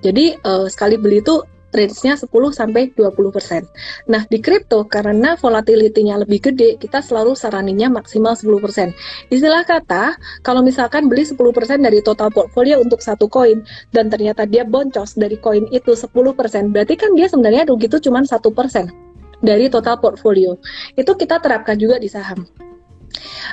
Jadi uh, sekali beli itu range-nya 10 sampai 20%. Nah, di kripto karena volatility-nya lebih gede, kita selalu saraninya maksimal 10%. Istilah kata, kalau misalkan beli 10% dari total portfolio untuk satu koin dan ternyata dia boncos dari koin itu 10%, berarti kan dia sebenarnya rugi itu cuma 1% dari total portfolio. Itu kita terapkan juga di saham.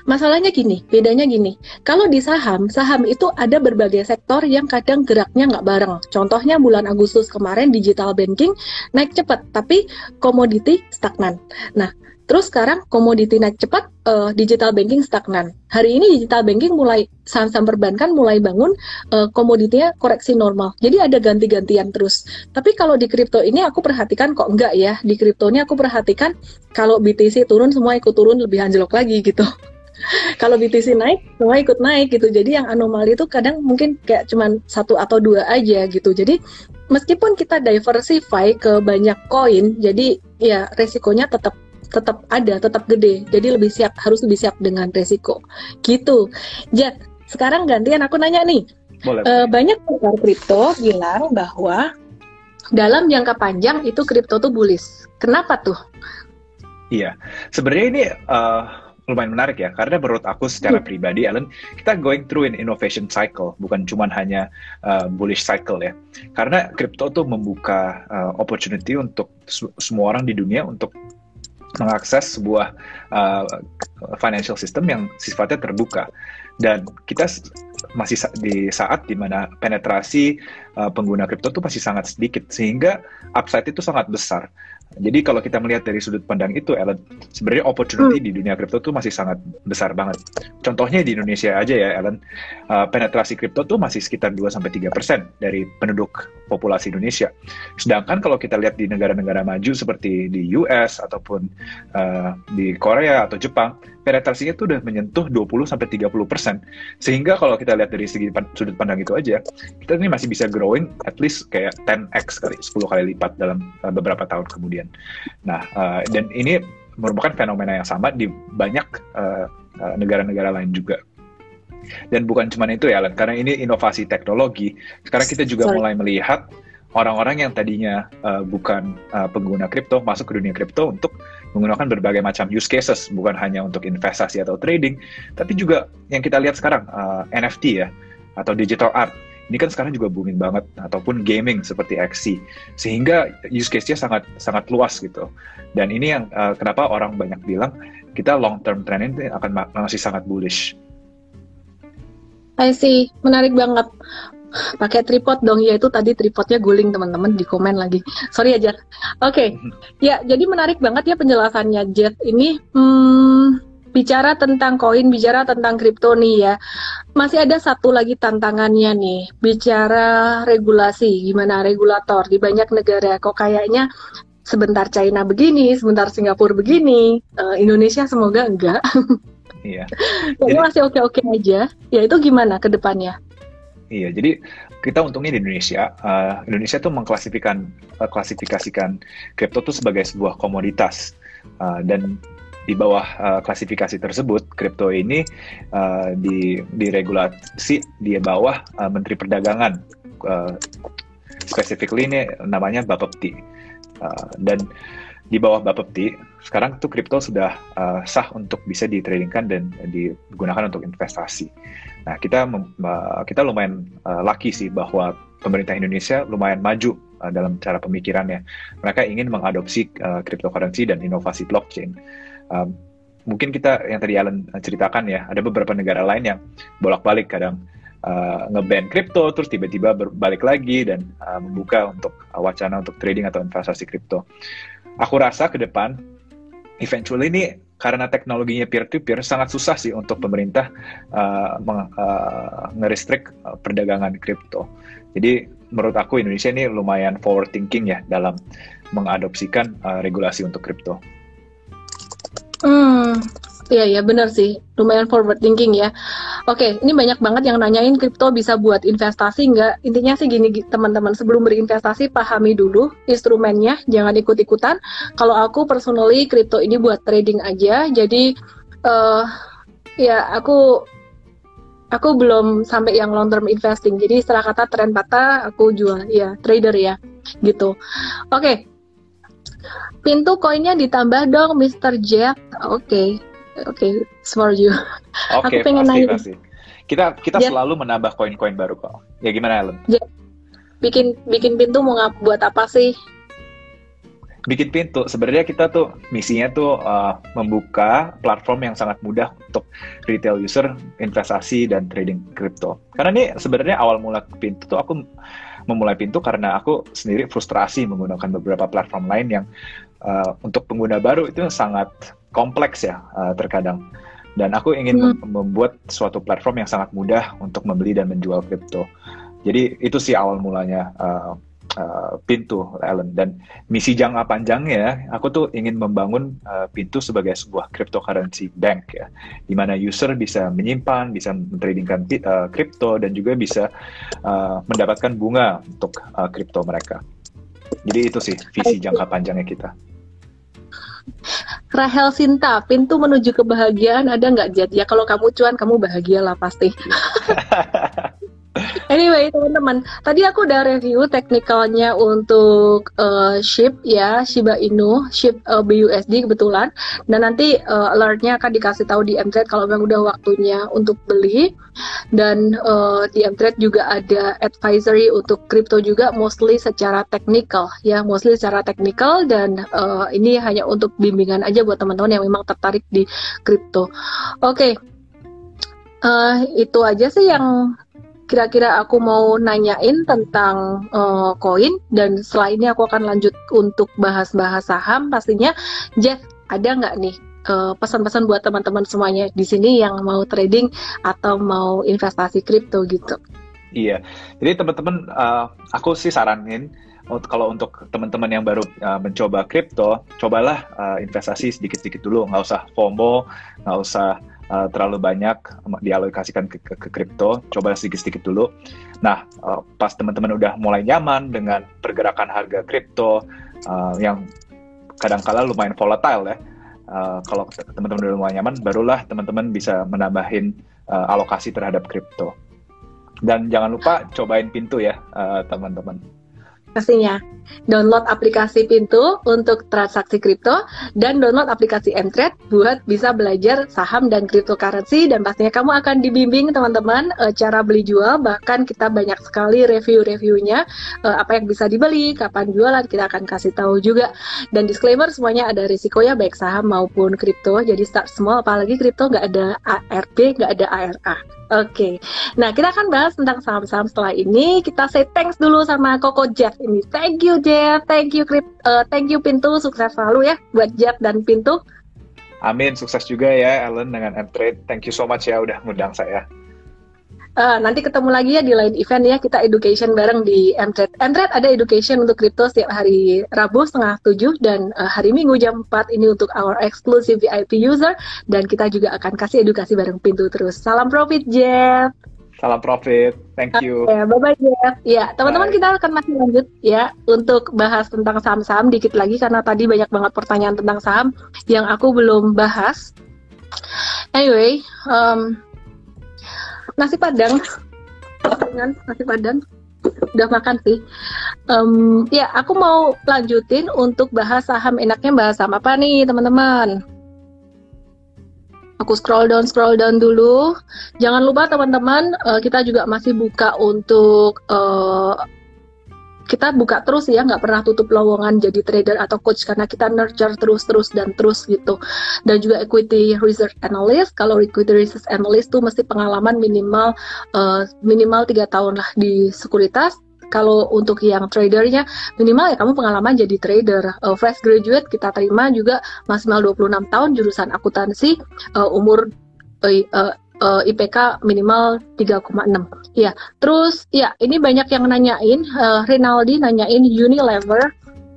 Masalahnya gini, bedanya gini. Kalau di saham, saham itu ada berbagai sektor yang kadang geraknya nggak bareng. Contohnya bulan Agustus kemarin digital banking naik cepat, tapi komoditi stagnan. Nah, Terus sekarang komoditi naik cepat, uh, digital banking stagnan. Hari ini digital banking mulai saham-saham perbankan mulai bangun uh, komoditinya koreksi normal. Jadi ada ganti-gantian terus. Tapi kalau di kripto ini aku perhatikan kok enggak ya. Di kripto ini aku perhatikan kalau BTC turun semua ikut turun lebih anjlok lagi gitu. kalau BTC naik, semua ikut naik gitu. Jadi yang anomali itu kadang mungkin kayak cuman satu atau dua aja gitu. Jadi meskipun kita diversify ke banyak koin, jadi ya resikonya tetap tetap ada, tetap gede. Jadi lebih siap, harus lebih siap dengan resiko. Gitu. Jet, sekarang gantian aku nanya nih. Boleh. Uh, banyak pakar kripto bilang bahwa dalam jangka panjang itu kripto tuh bullish. Kenapa tuh? Iya, sebenarnya ini uh, lumayan menarik ya, karena menurut aku secara hmm. pribadi, Ellen, kita going through an innovation cycle, bukan cuma hanya uh, bullish cycle ya. Karena kripto tuh membuka uh, opportunity untuk semua orang di dunia untuk mengakses sebuah uh, financial system yang sifatnya terbuka dan kita masih di saat di mana penetrasi uh, pengguna kripto itu masih sangat sedikit sehingga upside itu sangat besar jadi kalau kita melihat dari sudut pandang itu, Ellen, sebenarnya opportunity hmm. di dunia kripto tuh masih sangat besar banget. Contohnya di Indonesia aja ya, Ellen, uh, penetrasi kripto tuh masih sekitar 2-3% dari penduduk populasi Indonesia. Sedangkan kalau kita lihat di negara-negara maju seperti di US ataupun uh, di Korea atau Jepang, penetrasinya tuh udah menyentuh 20 sampai 30 persen. Sehingga kalau kita lihat dari segi sudut pandang itu aja, kita ini masih bisa growing at least kayak 10x kali, 10 kali lipat dalam uh, beberapa tahun kemudian. Nah, uh, dan ini merupakan fenomena yang sama di banyak uh, uh, negara-negara lain juga. Dan bukan cuma itu ya, Alan, karena ini inovasi teknologi. Sekarang kita juga Sorry. mulai melihat orang-orang yang tadinya uh, bukan uh, pengguna kripto masuk ke dunia kripto untuk menggunakan berbagai macam use cases, bukan hanya untuk investasi atau trading, tapi juga yang kita lihat sekarang uh, eh, NFT ya atau digital art ini kan sekarang juga booming banget ataupun gaming seperti XC sehingga use case-nya sangat sangat luas gitu dan ini yang uh, kenapa orang banyak bilang kita long term trend ini akan masih sangat bullish. I see, menarik banget. Pakai tripod dong, ya itu tadi tripodnya guling teman-teman di komen lagi. Sorry aja. Oke, okay. ya jadi menarik banget ya penjelasannya Jet ini. Hmm, bicara tentang koin, bicara tentang kripto nih ya. Masih ada satu lagi tantangannya nih, bicara regulasi, gimana regulator di banyak negara kok kayaknya sebentar China begini, sebentar Singapura begini, uh, Indonesia semoga enggak. Iya. jadi masih oke-oke aja. Ya itu gimana ke depannya? Iya, jadi kita untungnya di Indonesia, uh, Indonesia tuh mengklasifikasikan uh, klasifikasikan kripto tuh sebagai sebuah komoditas uh, dan di bawah uh, klasifikasi tersebut kripto ini uh, di diregulasi di bawah uh, Menteri Perdagangan uh, specifically ini namanya Bapepti. Uh, dan di bawah Bapepti, sekarang tuh kripto sudah uh, sah untuk bisa ditradingkan dan digunakan untuk investasi. Nah, kita uh, kita lumayan uh, lucky sih bahwa pemerintah Indonesia lumayan maju uh, dalam cara pemikirannya. Mereka ingin mengadopsi uh, cryptocurrency dan inovasi blockchain. Um, mungkin kita yang tadi Alan ceritakan ya, ada beberapa negara lain yang bolak-balik kadang uh, ngeban kripto terus tiba-tiba berbalik lagi dan uh, membuka untuk wacana untuk trading atau investasi kripto. Aku rasa ke depan eventually ini karena teknologinya peer to peer sangat susah sih untuk pemerintah uh, uh, ngerestrik uh, perdagangan kripto. Jadi menurut aku Indonesia ini lumayan forward thinking ya dalam mengadopsikan uh, regulasi untuk kripto. Hmm, Iya iya benar sih, lumayan forward thinking ya. Oke, ini banyak banget yang nanyain kripto bisa buat investasi nggak? Intinya sih gini teman-teman, sebelum berinvestasi pahami dulu instrumennya, jangan ikut-ikutan. Kalau aku personally kripto ini buat trading aja, jadi uh, ya aku aku belum sampai yang long term investing. Jadi setelah kata tren patah, aku jual ya trader ya, gitu. Oke. Pintu koinnya ditambah dong, Mr. Jack. Oke. Okay oke okay, for you. Oke, okay, aku pengen pasti, nanya. Pasti. Kita kita yeah. selalu menambah koin-koin baru kok. Ya gimana Ellen? Yeah. Bikin bikin pintu mau ngap buat apa sih? Bikin pintu sebenarnya kita tuh misinya tuh uh, membuka platform yang sangat mudah untuk retail user investasi dan trading crypto. Karena ini sebenarnya awal mula pintu tuh aku memulai pintu karena aku sendiri frustrasi menggunakan beberapa platform lain yang uh, untuk pengguna baru itu sangat kompleks ya uh, terkadang. Dan aku ingin hmm. membuat suatu platform yang sangat mudah untuk membeli dan menjual kripto. Jadi itu sih awal mulanya uh, uh, pintu Ellen dan misi jangka panjangnya aku tuh ingin membangun uh, pintu sebagai sebuah cryptocurrency bank ya di mana user bisa menyimpan bisa mentradingkan kripto uh, dan juga bisa uh, mendapatkan bunga untuk kripto uh, mereka jadi itu sih visi jangka panjangnya kita Rahel Sinta, pintu menuju kebahagiaan ada nggak Jet? Ya kalau kamu cuan, kamu bahagialah pasti. Anyway, teman-teman, tadi aku udah review teknikalnya untuk uh, ship ya, Shiba Inu, ship uh, BUSD kebetulan. Dan nanti uh, alertnya akan dikasih tahu di Mtrade kalau memang udah waktunya untuk beli. Dan uh, di Mtrade juga ada advisory untuk crypto juga, mostly secara teknikal ya, mostly secara teknikal dan uh, ini hanya untuk bimbingan aja buat teman-teman yang memang tertarik di crypto. Oke. Okay. Uh, itu aja sih yang kira-kira aku mau nanyain tentang uh, koin dan setelah ini aku akan lanjut untuk bahas-bahas saham. Pastinya Jeff ada nggak nih uh, pesan-pesan buat teman-teman semuanya di sini yang mau trading atau mau investasi kripto gitu? Iya. Jadi teman-teman uh, aku sih saranin kalau untuk teman-teman yang baru uh, mencoba kripto, cobalah uh, investasi sedikit-sedikit dulu, nggak usah FOMO, nggak usah uh, terlalu banyak dialokasikan ke, ke, kripto, coba sedikit-sedikit dulu. Nah, uh, pas teman-teman udah mulai nyaman dengan pergerakan harga kripto uh, yang kadang-kala lumayan volatile ya, uh, kalau teman-teman udah mulai nyaman, barulah teman-teman bisa menambahin uh, alokasi terhadap kripto. Dan jangan lupa cobain pintu ya, teman-teman. Uh, Pastinya. download aplikasi Pintu untuk transaksi kripto dan download aplikasi Mtrade buat bisa belajar saham dan cryptocurrency dan pastinya kamu akan dibimbing teman-teman uh, cara beli jual bahkan kita banyak sekali review-reviewnya uh, apa yang bisa dibeli, kapan jualan kita akan kasih tahu juga dan disclaimer semuanya ada risikonya baik saham maupun kripto jadi start small apalagi kripto nggak ada ARB nggak ada ARA. Oke, okay. nah kita akan bahas tentang saham-saham setelah ini. Kita say thanks dulu sama Koko Jeff ini. Thank you Jeff, thank you Krip, uh, thank you Pintu, sukses selalu ya buat Jeff dan Pintu. Amin, sukses juga ya Ellen dengan M-Trade. Thank you so much ya udah ngundang saya. Uh, nanti ketemu lagi ya di lain event ya kita education bareng di Mtrade. Mtrade ada education untuk kripto setiap hari Rabu setengah tujuh dan uh, hari Minggu jam 4 ini untuk our exclusive VIP user dan kita juga akan kasih edukasi bareng pintu terus. Salam profit Jeff. Salam profit. Thank you. Ya, bye bye Jeff. Ya, teman-teman kita akan masih lanjut ya untuk bahas tentang saham-saham dikit lagi karena tadi banyak banget pertanyaan tentang saham yang aku belum bahas. Anyway, um, nasi padang. Dengan nasi padang. Udah makan sih. Um, ya aku mau lanjutin untuk bahas saham. Enaknya bahas saham apa nih teman-teman? Aku scroll down scroll down dulu. Jangan lupa teman-teman uh, kita juga masih buka untuk uh, kita buka terus ya nggak pernah tutup lowongan jadi trader atau coach karena kita nurture terus terus dan terus gitu. Dan juga equity research analyst kalau equity research analyst tuh mesti pengalaman minimal uh, minimal tiga tahun lah di sekuritas. Kalau untuk yang tradernya minimal ya kamu pengalaman jadi trader. Uh, fresh graduate kita terima juga maksimal 26 tahun jurusan akuntansi uh, umur eh, IPK minimal 3,6. Ya, terus ya ini banyak yang nanyain, uh, Rinaldi nanyain Unilever.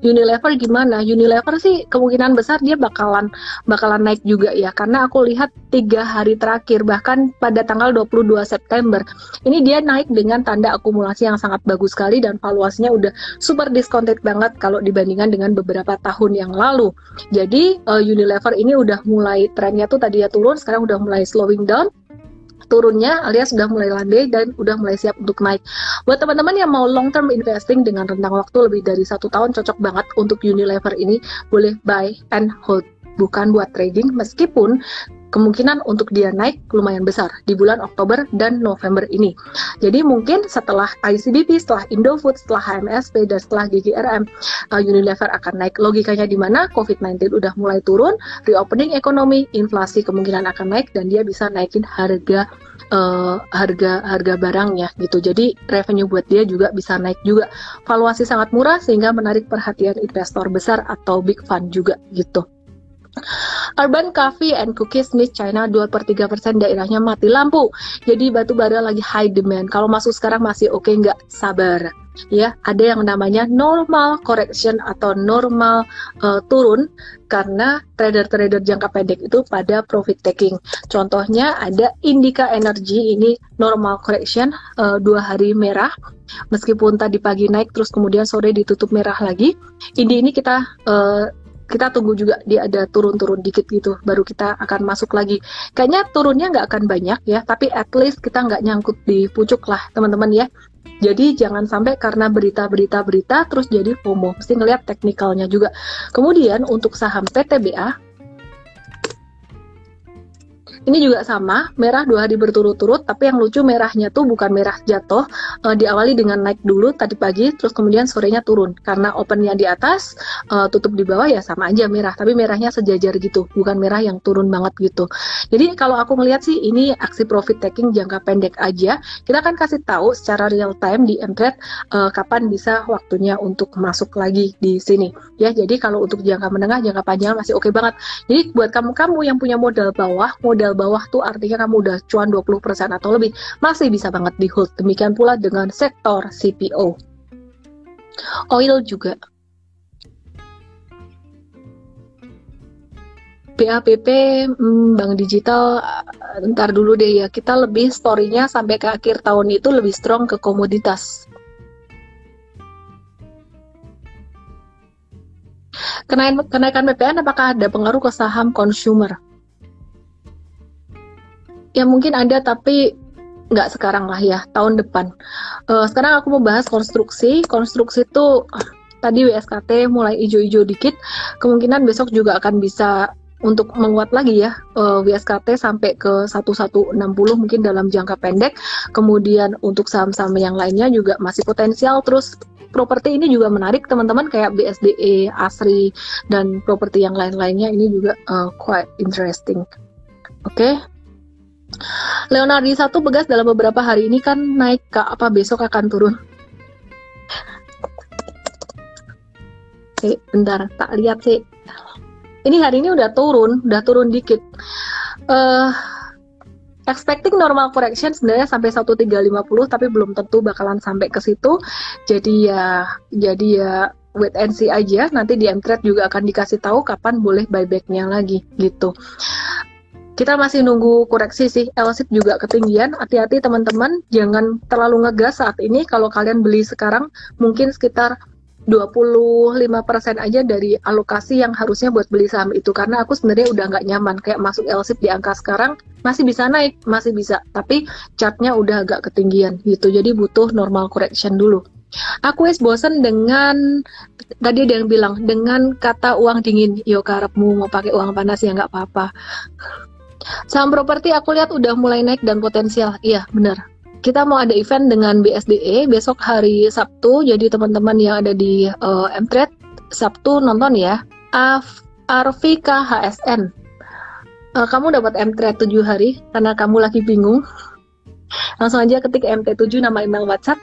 Unilever gimana? Unilever sih kemungkinan besar dia bakalan bakalan naik juga ya karena aku lihat tiga hari terakhir bahkan pada tanggal 22 September ini dia naik dengan tanda akumulasi yang sangat bagus sekali dan valuasinya udah super discounted banget kalau dibandingkan dengan beberapa tahun yang lalu. Jadi uh, Unilever ini udah mulai trennya tuh tadi ya turun sekarang udah mulai slowing down turunnya alias sudah mulai landai dan udah mulai siap untuk naik. Buat teman-teman yang mau long term investing dengan rentang waktu lebih dari satu tahun cocok banget untuk Unilever ini boleh buy and hold bukan buat trading meskipun kemungkinan untuk dia naik lumayan besar di bulan Oktober dan November ini. Jadi mungkin setelah ICBP, setelah Indofood, setelah HMSP, dan setelah GGRM, uh, Unilever akan naik. Logikanya di mana COVID-19 udah mulai turun, reopening ekonomi, inflasi kemungkinan akan naik, dan dia bisa naikin harga uh, harga harga barangnya gitu. Jadi revenue buat dia juga bisa naik juga. Valuasi sangat murah sehingga menarik perhatian investor besar atau big fund juga gitu. Urban Coffee and Cookies Miss China 2 per 3 persen daerahnya mati lampu. Jadi batu bara lagi high demand. Kalau masuk sekarang masih oke okay, nggak? Sabar. Ya, ada yang namanya normal correction atau normal uh, turun karena trader-trader jangka pendek itu pada profit taking. Contohnya ada Indica Energy ini normal correction uh, dua hari merah, meskipun tadi pagi naik terus kemudian sore ditutup merah lagi. Ini ini kita uh, kita tunggu juga dia ada turun-turun dikit gitu baru kita akan masuk lagi. Kayaknya turunnya nggak akan banyak ya tapi at least kita nggak nyangkut di pucuk lah teman-teman ya. Jadi jangan sampai karena berita-berita berita terus jadi FOMO. Mesti ngelihat teknikalnya juga. Kemudian untuk saham PTBA ini juga sama, merah dua hari berturut-turut, tapi yang lucu merahnya tuh bukan merah jatuh, uh, diawali dengan naik dulu tadi pagi, terus kemudian sorenya turun. Karena opennya di atas, uh, tutup di bawah ya sama aja merah, tapi merahnya sejajar gitu, bukan merah yang turun banget gitu. Jadi kalau aku melihat sih ini aksi profit taking jangka pendek aja, kita akan kasih tahu secara real time di Mtrade uh, kapan bisa waktunya untuk masuk lagi di sini. Ya, jadi kalau untuk jangka menengah, jangka panjang masih oke okay banget. Jadi buat kamu-kamu yang punya modal bawah, modal bawah tuh artinya kamu udah cuan 20% atau lebih, masih bisa banget di hold. Demikian pula dengan sektor CPO. Oil juga. BAPP hmm, Bank Digital eh, ntar dulu deh ya kita lebih storynya sampai ke akhir tahun itu lebih strong ke komoditas kenaikan kenaikan PPN apakah ada pengaruh ke saham consumer ya mungkin ada tapi nggak sekarang lah ya tahun depan uh, sekarang aku mau bahas konstruksi konstruksi itu tadi WSKT mulai ijo-ijo dikit, kemungkinan besok juga akan bisa untuk menguat lagi ya uh, eh, WSKT sampai ke 1160 mungkin dalam jangka pendek. Kemudian untuk saham-saham yang lainnya juga masih potensial terus properti ini juga menarik teman-teman kayak BSDE, ASRI dan properti yang lain-lainnya ini juga uh, quite interesting. Oke. Leonardo satu begas dalam beberapa hari ini kan naik ke apa besok akan turun. Oke, bentar, tak lihat sih ini hari ini udah turun, udah turun dikit. Uh, expecting normal correction sebenarnya sampai 1350 tapi belum tentu bakalan sampai ke situ. Jadi ya jadi ya wait and see aja. Nanti di Mtrade juga akan dikasih tahu kapan boleh buybacknya lagi gitu. Kita masih nunggu koreksi sih. LSIP juga ketinggian. Hati-hati teman-teman, jangan terlalu ngegas saat ini. Kalau kalian beli sekarang mungkin sekitar 25% aja dari alokasi yang harusnya buat beli saham itu. Karena aku sebenarnya udah nggak nyaman. Kayak masuk LSIP di angka sekarang masih bisa naik masih bisa. Tapi chartnya udah agak ketinggian gitu. Jadi butuh normal correction dulu. Aku es bosen dengan tadi ada yang bilang dengan kata uang dingin. Yo karepmu mau pakai uang panas ya nggak apa-apa saham properti aku lihat udah mulai naik dan potensial iya benar kita mau ada event dengan BSDE besok hari Sabtu. Jadi teman-teman yang ada di uh, Mtrade Sabtu nonton ya. Af HSN. Uh, kamu dapat MTrade 7 hari karena kamu lagi bingung. Langsung aja ketik MT7 nama email WhatsApp.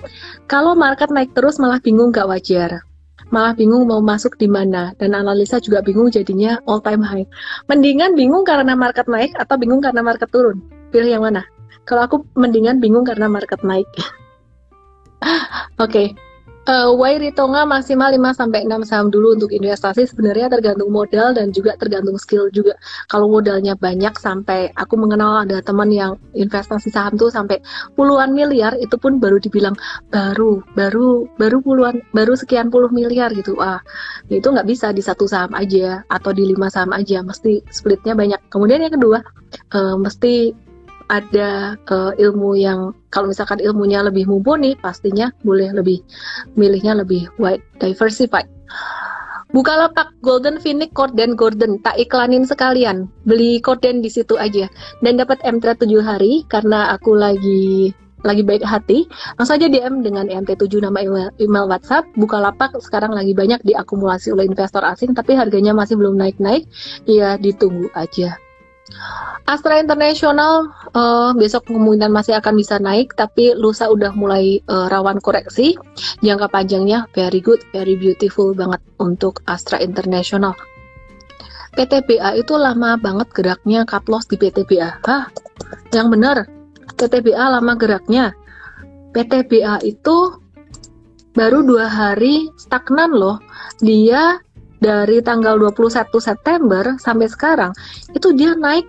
Kalau market naik terus malah bingung gak wajar. Malah bingung mau masuk di mana dan analisa juga bingung jadinya all time high. Mendingan bingung karena market naik atau bingung karena market turun. Pilih yang mana? Kalau aku mendingan bingung karena market naik. Oke. okay. Uh, Wairitonga maksimal 5 sampai 6 saham dulu untuk investasi sebenarnya tergantung modal dan juga tergantung skill juga. Kalau modalnya banyak sampai aku mengenal ada teman yang investasi saham tuh sampai puluhan miliar itu pun baru dibilang baru baru baru puluhan baru sekian puluh miliar gitu. Ah, itu nggak bisa di satu saham aja atau di lima saham aja, mesti splitnya banyak. Kemudian yang kedua, uh, mesti ada uh, ilmu yang kalau misalkan ilmunya lebih mumpuni pastinya boleh lebih milihnya lebih wide diversified. Bukalapak Golden Phoenix Corden Gordon. Tak iklanin sekalian. Beli Corden di situ aja. Dan dapat MT 7 hari karena aku lagi lagi baik hati. Langsung aja DM dengan MT7 nama email, email WhatsApp. Bukalapak sekarang lagi banyak diakumulasi oleh investor asing tapi harganya masih belum naik-naik. Ya ditunggu aja Astra International uh, besok kemungkinan masih akan bisa naik, tapi lusa udah mulai uh, rawan koreksi. Jangka panjangnya very good, very beautiful banget untuk Astra International. PTBA itu lama banget geraknya cut loss di PTBA. Hah? Yang benar, PTBA lama geraknya. PTBA itu baru dua hari stagnan loh. Dia dari tanggal 21 September sampai sekarang itu dia naik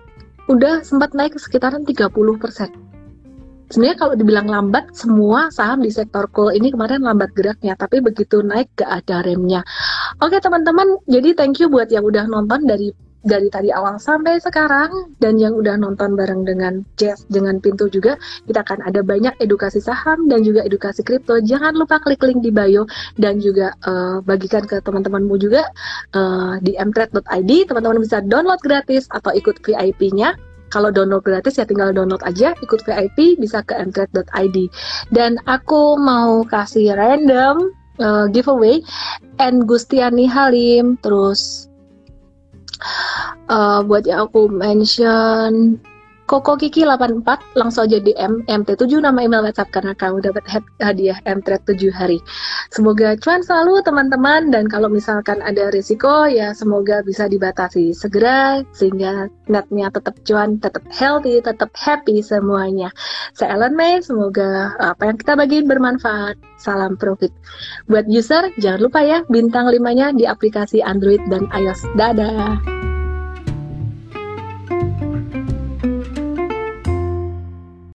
udah sempat naik sekitaran 30 persen. Sebenarnya kalau dibilang lambat, semua saham di sektor coal ini kemarin lambat geraknya, tapi begitu naik gak ada remnya. Oke teman-teman, jadi thank you buat yang udah nonton dari dari tadi awal sampai sekarang dan yang udah nonton bareng dengan Jess dengan Pintu juga kita akan ada banyak edukasi saham dan juga edukasi kripto. Jangan lupa klik link di bio dan juga uh, bagikan ke teman-temanmu juga uh, di mtrade.id teman-teman bisa download gratis atau ikut VIP-nya kalau download gratis ya tinggal download aja ikut VIP bisa ke mtrade.id dan aku mau kasih random uh, giveaway and Gustiani Halim. Terus uh, buat yang aku mention Koko Kiki 84 langsung aja DM MT7 nama email WhatsApp karena kamu dapat hadiah MT 7 hari. Semoga cuan selalu teman-teman dan kalau misalkan ada risiko ya semoga bisa dibatasi segera sehingga netnya tetap cuan, tetap healthy, tetap happy semuanya. Saya Ellen May, semoga apa yang kita bagi bermanfaat. Salam profit. Buat user jangan lupa ya bintang 5-nya di aplikasi Android dan iOS. Dadah.